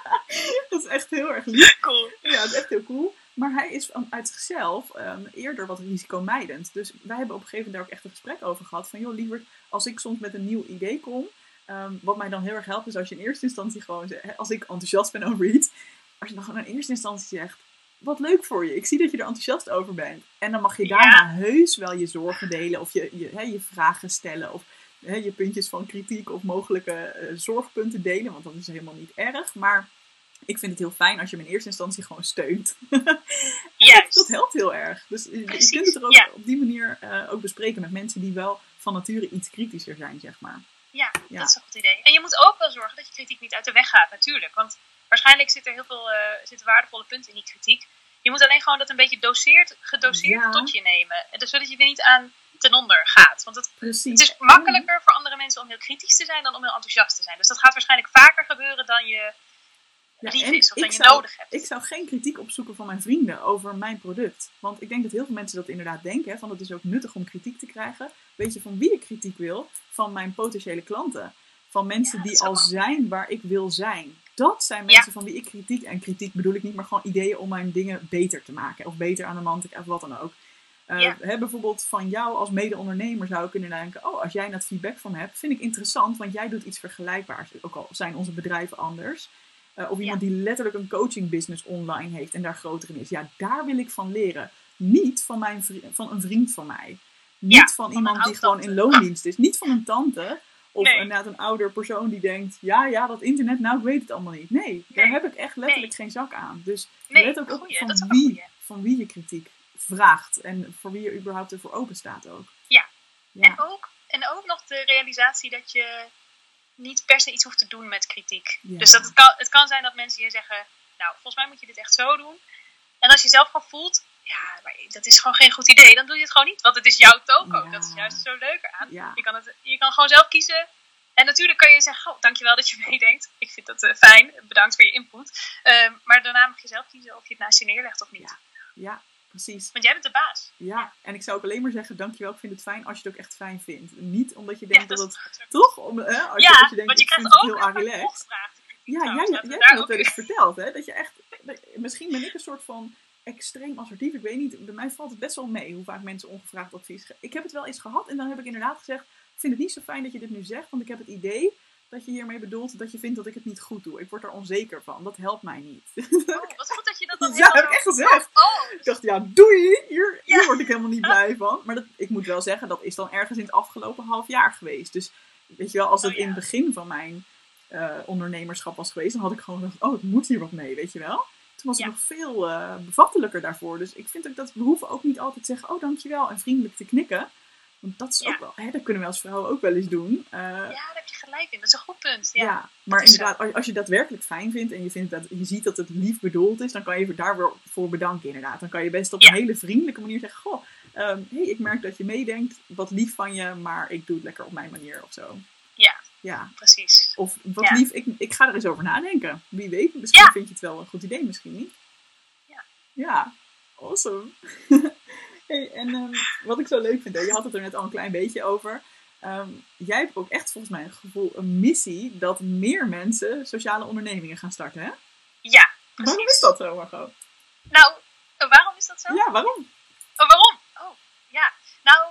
Speaker 1: dat is echt heel erg lief.
Speaker 2: Cool.
Speaker 1: Ja, dat is echt heel cool. Maar hij is uit zichzelf um, eerder wat risicomijdend. Dus wij hebben op een gegeven moment daar ook echt een gesprek over gehad. Van joh, lieverd, als ik soms met een nieuw idee kom. Um, wat mij dan heel erg helpt is als je in eerste instantie gewoon zegt, als ik enthousiast ben over iets. Als je dan gewoon in eerste instantie zegt, wat leuk voor je. Ik zie dat je er enthousiast over bent. En dan mag je daarna heus wel je zorgen delen of je, je, je vragen stellen of je puntjes van kritiek of mogelijke uh, zorgpunten delen, want dat is helemaal niet erg. Maar ik vind het heel fijn als je me in eerste instantie gewoon steunt.
Speaker 2: Juist.
Speaker 1: dat, helpt heel erg. Dus je, je kunt het er ook
Speaker 2: ja.
Speaker 1: op die manier uh, ook bespreken met mensen die wel van nature iets kritischer zijn, zeg maar.
Speaker 2: Ja, ja, dat is een goed idee. En je moet ook wel zorgen dat je kritiek niet uit de weg gaat, natuurlijk. Want waarschijnlijk zit er heel veel uh, zitten waardevolle punten in die kritiek. Je moet alleen gewoon dat een beetje doseerd, gedoseerd
Speaker 1: Ja.
Speaker 2: tot je nemen. En dus zodat je er niet aan ten onder gaat. Want het, het is makkelijker voor andere mensen om heel kritisch te zijn dan om heel enthousiast te zijn. Dus dat gaat waarschijnlijk vaker gebeuren dan je
Speaker 1: Ja,
Speaker 2: lief is of dan je
Speaker 1: zou-
Speaker 2: nodig hebt.
Speaker 1: Ik zou geen kritiek opzoeken van mijn vrienden over mijn product. Want ik denk dat heel veel mensen dat inderdaad denken. Van het is ook nuttig om kritiek te krijgen. Weet je van wie ik kritiek wil? Van mijn potentiële klanten. Van mensen
Speaker 2: Ja,
Speaker 1: die al
Speaker 2: wel-
Speaker 1: zijn waar ik wil zijn. Dat zijn mensen van wie ik kritiek... En kritiek bedoel ik niet, maar gewoon ideeën om mijn dingen beter te maken. Of beter aan de man te krijgen, of wat dan ook. Eh,
Speaker 2: Ja.
Speaker 1: hè, bijvoorbeeld van jou als mede-ondernemer zou ik kunnen denken... Oh, als jij dat feedback van hebt, vind ik interessant. Want jij doet iets vergelijkbaars. Ook al zijn onze bedrijven anders. Uh, of iemand die letterlijk een coaching business online heeft en daar groter in is. Ja, daar wil ik van leren. Niet van, mijn van een vriend van mij. Niet
Speaker 2: Ja,
Speaker 1: van
Speaker 2: van
Speaker 1: iemand die gewoon in loondienst is. Niet van een tante. Of
Speaker 2: Nee.
Speaker 1: inderdaad een ouder persoon die denkt... Ja, ja, dat internet, nou ik weet het allemaal niet. Nee, daar heb ik echt letterlijk geen zak aan. Dus let ook op van, wie, van wie je kritiek vraagt. En voor wie je überhaupt ervoor open staat ook.
Speaker 2: Ja.
Speaker 1: Ja,
Speaker 2: En, ook, en ook nog de realisatie dat je niet per se iets hoeft te doen met kritiek.
Speaker 1: Ja.
Speaker 2: Dus dat het, kan, het kan zijn dat mensen je zeggen, nou, volgens mij moet je dit echt zo doen. En als je zelf gewoon voelt, ja, maar dat is gewoon geen goed idee, dan doe je het gewoon niet. Want het is jouw toko.
Speaker 1: Ja.
Speaker 2: Dat is juist zo leuker aan.
Speaker 1: ja.
Speaker 2: Je kan, het, je kan gewoon zelf kiezen. En natuurlijk kan je zeggen, oh, dankjewel dat je meedenkt. Ik vind dat eh, fijn. Bedankt voor je input. Ehm, maar daarna mag je zelf kiezen of je het naast je neerlegt of niet.
Speaker 1: Ja. ja, precies.
Speaker 2: Want jij bent de baas.
Speaker 1: Ja, en ik zou ook alleen maar zeggen, dankjewel, ik vind het fijn als je het ook echt fijn vindt. Niet omdat je
Speaker 2: Ja,
Speaker 1: denkt
Speaker 2: dat
Speaker 1: het...
Speaker 2: goed.
Speaker 1: Toch? Om, hè, als je,
Speaker 2: Ja,
Speaker 1: als je denkt,
Speaker 2: want je krijgt
Speaker 1: het
Speaker 2: ook
Speaker 1: heel Ja,
Speaker 2: trouwens.
Speaker 1: jij, jij hebt dat wel eens verteld, hè? Dat je echt... Misschien ben ik een soort van extreem assertief. Ik weet niet, bij mij valt het best wel mee hoe vaak mensen ongevraagd advies geven. Ik heb het wel eens gehad en dan heb ik inderdaad gezegd... Ik vind het niet zo fijn dat je dit nu zegt, want ik heb het idee dat je hiermee bedoelt dat je vindt dat ik het niet goed doe. Ik word er onzeker van. Dat helpt mij niet.
Speaker 2: Oh, wat goed dat je dat dan
Speaker 1: Ja, heb ik echt gezegd.
Speaker 2: Oh,
Speaker 1: Ik dacht, ja, doei! Hier, hier word ik helemaal niet blij van. Maar dat, ik moet wel zeggen, dat is dan ergens in het afgelopen half jaar geweest. Dus weet je wel, als het
Speaker 2: Oh,
Speaker 1: in het begin van mijn eh, ondernemerschap was geweest, dan had ik gewoon gedacht, oh, ik moet hier wat mee, weet je wel. Toen was
Speaker 2: Ja.
Speaker 1: nog veel eh, bevattelijker daarvoor. Dus ik vind ook dat we hoeven ook niet altijd te zeggen, oh, dankjewel, en vriendelijk te knikken. Want dat is
Speaker 2: Ja.
Speaker 1: ook wel, hè, dat kunnen we als vrouwen ook wel eens doen. Eh,
Speaker 2: ja, daar heb je gelijk in. Dat is een goed punt.
Speaker 1: ja,
Speaker 2: Ja.
Speaker 1: maar
Speaker 2: zo.
Speaker 1: inderdaad, als, je dat werkelijk fijn vindt en je, vindt dat, je ziet dat het lief bedoeld is, dan kan je daar weer voor bedanken inderdaad. Dan kan je best op een hele vriendelijke manier zeggen, goh, ehm, hey, ik merk dat je meedenkt, wat lief van je, maar ik doe het lekker op mijn manier of zo.
Speaker 2: Ja. Precies.
Speaker 1: of wat
Speaker 2: Ja.
Speaker 1: lief, ik, ik ga er eens over nadenken. Wie weet, misschien
Speaker 2: Ja.
Speaker 1: vind je het wel een goed idee, misschien niet.
Speaker 2: Ja.
Speaker 1: Ja, awesome. hey, en ehm, wat ik zo leuk vind, hè, je had het er net al een klein beetje over. Ehm, jij hebt ook echt volgens mij een gevoel, een missie dat meer mensen sociale ondernemingen gaan starten, hè?
Speaker 2: Ja, precies.
Speaker 1: Waarom is dat zo, Margot?
Speaker 2: Nou, waarom is dat zo?
Speaker 1: Ja, waarom?
Speaker 2: Oh, waarom? Oh, ja. Nou,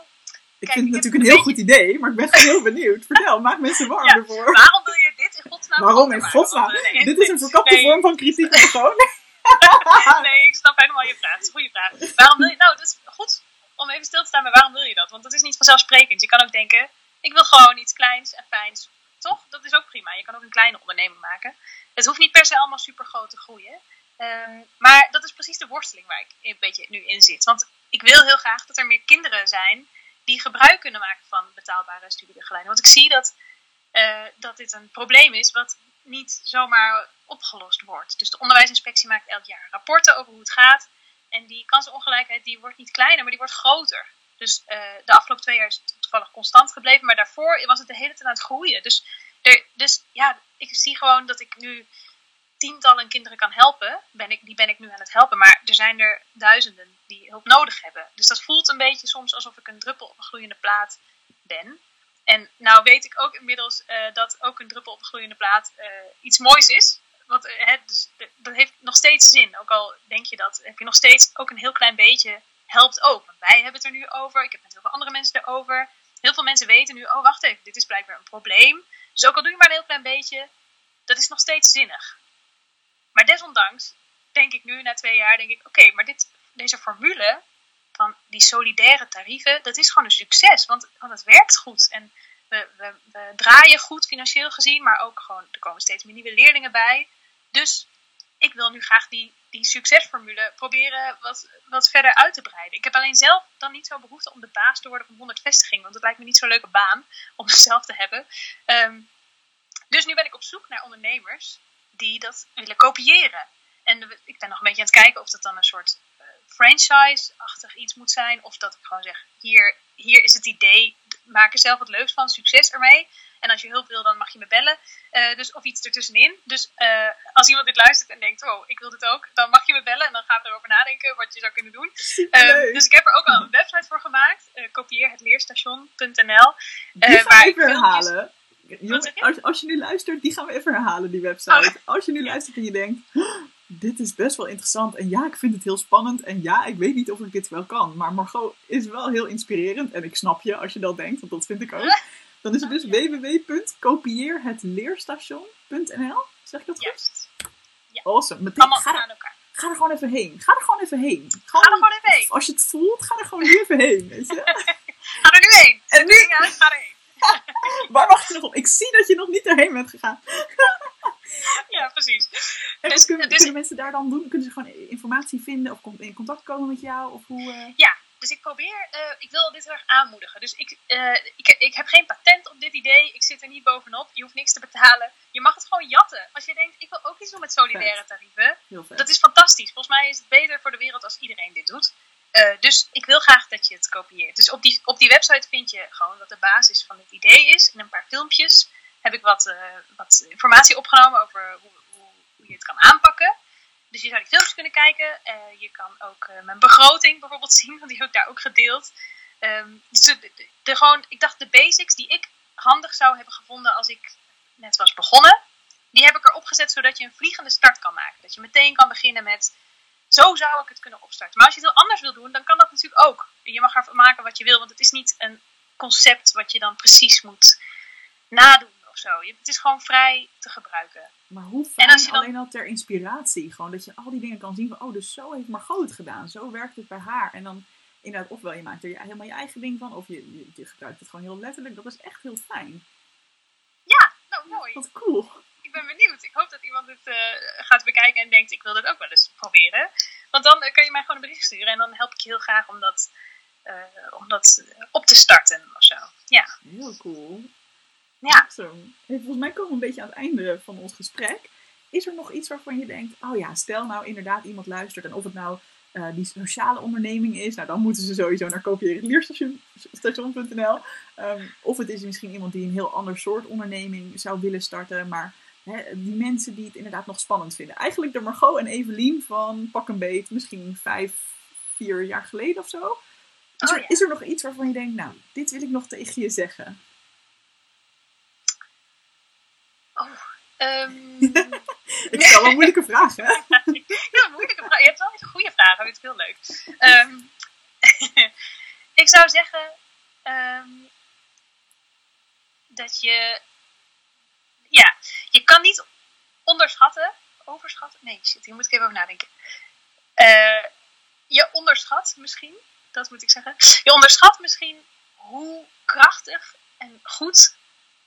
Speaker 1: Ik
Speaker 2: Kijk,
Speaker 1: vind het natuurlijk een heel goed idee, maar ik ben gewoon heel benieuwd. Vertel, maak mensen warm
Speaker 2: Ja,
Speaker 1: ervoor.
Speaker 2: waarom wil je dit in godsnaam
Speaker 1: Waarom in godsnaam?
Speaker 2: Nee,
Speaker 1: Dit is een verkapte
Speaker 2: nee.
Speaker 1: vorm van kritiek, Margot.
Speaker 2: Nee, ik snap helemaal je vraag. Het is een goede vraag. Waarom wil je... Nou, dat is goed om even stil te staan bij waarom wil je dat? Want dat is niet vanzelfsprekend. Je kan ook denken, ik wil gewoon iets kleins en fijns. Toch? Dat is ook prima. Je kan ook een kleine onderneming maken. Het hoeft niet per se allemaal super groot te groeien. Ehm, maar dat is precies de worsteling waar ik een beetje nu in zit. Want ik wil heel graag dat er meer kinderen zijn die gebruik kunnen maken van betaalbare studiebegeleiding. Want ik zie dat, eh, dat dit een probleem is wat niet zomaar opgelost wordt. Dus de onderwijsinspectie maakt elk jaar rapporten over hoe het gaat. En die kansenongelijkheid die wordt niet kleiner, maar die wordt groter. Dus eh, de afgelopen twee jaar is het toevallig constant gebleven. Maar daarvoor was het de hele tijd aan het groeien. Dus, er, dus ja, ik zie gewoon dat ik nu tientallen kinderen kan helpen, ben ik, die ben ik nu aan het helpen. Maar er zijn er duizenden die hulp nodig hebben. Dus dat voelt een beetje soms alsof ik een druppel op een gloeiende plaat ben. En nou weet ik ook inmiddels uh, dat ook een druppel op een gloeiende plaat uh, iets moois is. Want uh, dus, dat heeft nog steeds zin. Ook al denk je dat, heb je nog steeds ook een heel klein beetje helpt ook. Want wij hebben het er nu over. Ik heb met heel veel andere mensen erover. Heel veel mensen weten nu, oh wacht even, dit is blijkbaar een probleem. Dus ook al doe je maar een heel klein beetje, dat is nog steeds zinnig. Maar desondanks denk ik nu, na twee jaar, denk ik, oké, maar dit, deze formule van die solidaire tarieven, dat is gewoon een succes. Want, want het werkt goed. En we, we, we draaien goed financieel gezien, maar ook gewoon, er komen steeds meer nieuwe leerlingen bij. Dus ik wil nu graag die, die succesformule proberen wat, wat verder uit te breiden. Ik heb alleen zelf dan niet zo behoefte om de baas te worden van 100 vestigingen, want dat lijkt me niet zo'n leuke baan om zelf te hebben. Um, dus nu ben ik op zoek naar ondernemers die dat willen kopiëren. En ik ben nog een beetje aan het kijken of dat dan een soort uh, franchise-achtig iets moet zijn. Of dat ik gewoon zeg, hier, hier is het idee, maak er zelf wat leuks van, succes ermee. En als je hulp wil, dan mag je me bellen. Uh, dus, of iets ertussenin. Dus uh, als iemand dit luistert en denkt, oh, ik wil dit ook, dan mag je me bellen. En dan gaan we erover nadenken wat je zou kunnen doen. Uh, dus ik heb er ook al een website voor gemaakt. kopieerhetleerstation.nl
Speaker 1: Die ga ik herhalen. Als, als je nu luistert, die gaan we even herhalen, die website. Oh. Als je nu luistert en je denkt, dit is best wel interessant. En ja, ik vind het heel spannend. En ja, ik weet niet of ik dit wel kan. Maar Margot is wel heel inspirerend. En ik snap je als je dat denkt, want dat vind ik ook. Dan is het dus www.kopieerhetleerstation.nl. Zeg ik dat goed?
Speaker 2: Yes. Ja.
Speaker 1: Awesome. Meteen, ga, er, ga er gewoon even heen. Ga er gewoon even heen.
Speaker 2: Gewoon, ga er gewoon even heen.
Speaker 1: Als je het voelt, ga er gewoon even heen. Weet je?
Speaker 2: ga er nu heen.
Speaker 1: En nu?
Speaker 2: Ja, ga erheen.
Speaker 1: Waar wacht je nog op? Ik zie dat je nog niet erheen bent gegaan.
Speaker 2: ja, precies.
Speaker 1: En dus, kunnen, dus, kunnen mensen daar dan doen? Kunnen ze gewoon informatie vinden of in contact komen met jou? Of hoe, uh...
Speaker 2: Ja, dus ik probeer, uh, ik wil dit heel erg aanmoedigen. Dus ik, uh, ik, ik heb geen patent op dit idee. Ik zit er niet bovenop. Je hoeft niks te betalen. Je mag het gewoon jatten. Als je denkt, ik wil ook iets doen met solidaire tarieven. Dat is fantastisch. Volgens mij is het beter voor de wereld als iedereen dit doet. Uh, dus ik wil graag dat je het kopieert. Dus op die, op die website vind je gewoon wat de basis van het idee is. In een paar filmpjes heb ik wat, wat informatie opgenomen over hoe, hoe, hoe je het kan aanpakken. Dus je zou die filmpjes kunnen kijken. Uh, je kan ook mijn begroting bijvoorbeeld zien, want die heb ik daar ook gedeeld. Um, dus de, de, gewoon, ik dacht de basics die ik handig zou hebben gevonden als ik net was begonnen, die heb ik erop gezet zodat je een vliegende start kan maken. Dat je meteen kan beginnen met, zo zou ik het kunnen opstarten. Maar als je het heel anders wil doen, dan kan dat natuurlijk ook. Je mag ervan maken wat je wil, want het is niet een concept wat je dan precies moet nadoen of zo. Het is gewoon vrij te gebruiken.
Speaker 1: Maar hoe fijn en als je dan... alleen al ter inspiratie. Gewoon dat je al die dingen kan zien van, oh, dus zo heeft Margot het gedaan. Zo werkt het bij haar. En dan inderdaad, ofwel je maakt er helemaal je eigen ding van, of je, je, gebruikt het gewoon heel letterlijk. Dat is echt heel fijn.
Speaker 2: Ja, nou mooi.
Speaker 1: Wat cool.
Speaker 2: Ik ben benieuwd. Ik hoop dat iemand het uh, gaat bekijken en denkt, ik wil dit ook wel eens proberen. Want dan uh, kan je mij gewoon een bericht sturen en dan help ik je heel graag om dat, uh, om dat op te starten of zo. Ja.
Speaker 1: Heel cool.
Speaker 2: Ja.
Speaker 1: volgens mij komen we een beetje aan het einde van ons gesprek. Is er nog iets waarvan je denkt, oh ja, stel nou inderdaad iemand luistert en of het nou uh, die sociale onderneming is, nou dan moeten ze sowieso naar kopierenleerstation.nl. Um, ehm, of het is misschien iemand die een heel ander soort onderneming zou willen starten, maar hè, die mensen die het inderdaad nog spannend vinden. Eigenlijk de Margot en Evelien van Pak een Beet, misschien vijf, vier jaar geleden of zo. Is, oh, er, ja. is er nog iets waarvan je denkt, nou, dit wil ik nog tegen je zeggen?
Speaker 2: Um...
Speaker 1: ik stel wel moeilijke vragen.
Speaker 2: ja, moeilijke vragen. Je hebt wel goede vragen. Dat is heel leuk. Um, ik zou zeggen um, dat je, ja, je kan niet onderschatten, overschatten. Nee, shit, hier moet ik even over nadenken. Uh, je onderschat misschien, dat moet ik zeggen. Je onderschat misschien hoe krachtig en goed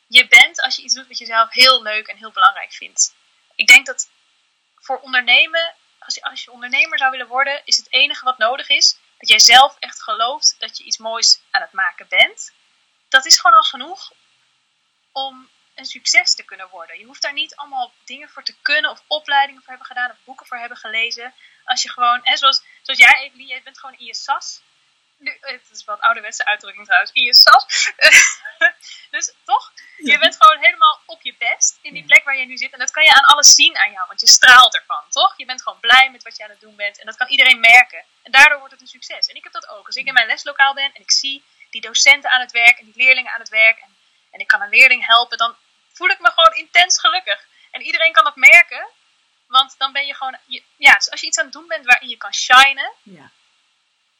Speaker 2: je bent als je iets doet wat je zelf heel leuk en heel belangrijk vindt. Ik denk dat voor ondernemen, als je, als je ondernemer zou willen worden, is het enige wat nodig is dat jij zelf echt gelooft dat je iets moois aan het maken bent. Dat is gewoon al genoeg om een succes te kunnen worden. Je hoeft daar niet allemaal dingen voor te kunnen of opleidingen voor hebben gedaan of boeken voor hebben gelezen. Als je gewoon, hè, zoals, zoals jij Evelien, jij bent gewoon in je sas nu, het is een ouderwetse uitdrukking trouwens, in je sas. dus toch, je bent gewoon helemaal op je best in die plek waar je nu zit. En dat kan je aan alles zien aan jou, want je straalt ervan, toch? Je bent gewoon blij met wat je aan het doen bent. En dat kan iedereen merken. En daardoor wordt het een succes. En ik heb dat ook. Als ik in mijn leslokaal ben en ik zie die docenten aan het werk en die leerlingen aan het werk. En, en ik kan een leerling helpen, dan voel ik me gewoon intens gelukkig. En iedereen kan dat merken. Want dan ben je gewoon, ja, dus als je iets aan het doen bent waarin je kan shinen,
Speaker 1: Ja.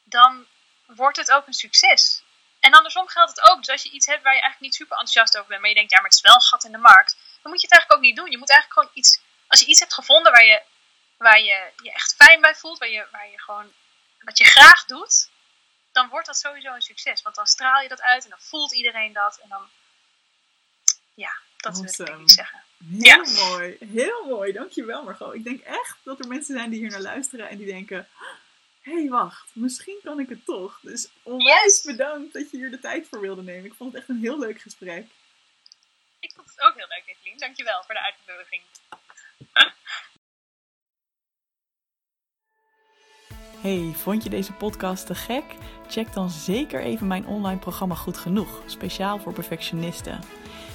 Speaker 2: dan wordt het ook een succes. En andersom geldt het ook. Dus als je iets hebt waar je eigenlijk niet super enthousiast over bent, maar je denkt, ja, maar het is wel een gat in de markt, dan moet je het eigenlijk ook niet doen. Je moet eigenlijk gewoon iets, als je iets hebt gevonden waar je waar je je echt fijn bij voelt, waar je, waar je gewoon, wat je graag doet, dan wordt dat sowieso een succes. Want dan straal je dat uit en dan voelt iedereen dat. En dan, ja, dat
Speaker 1: Awesome.
Speaker 2: ik zeggen.
Speaker 1: Heel mooi, heel mooi. Dankjewel Margot. Ik denk echt dat er mensen zijn die hier naar luisteren en die denken... Hé, hey, wacht, misschien kan ik het toch. Dus onwijs
Speaker 2: Yes.
Speaker 1: bedankt dat je hier de tijd voor wilde nemen. Ik vond het echt een heel leuk gesprek.
Speaker 2: Ik vond het ook heel leuk, Evelien. Dankjewel voor de uitnodiging.
Speaker 1: Hey, vond je deze podcast te gek? Check dan zeker even mijn online programma Goed Genoeg, speciaal voor perfectionisten.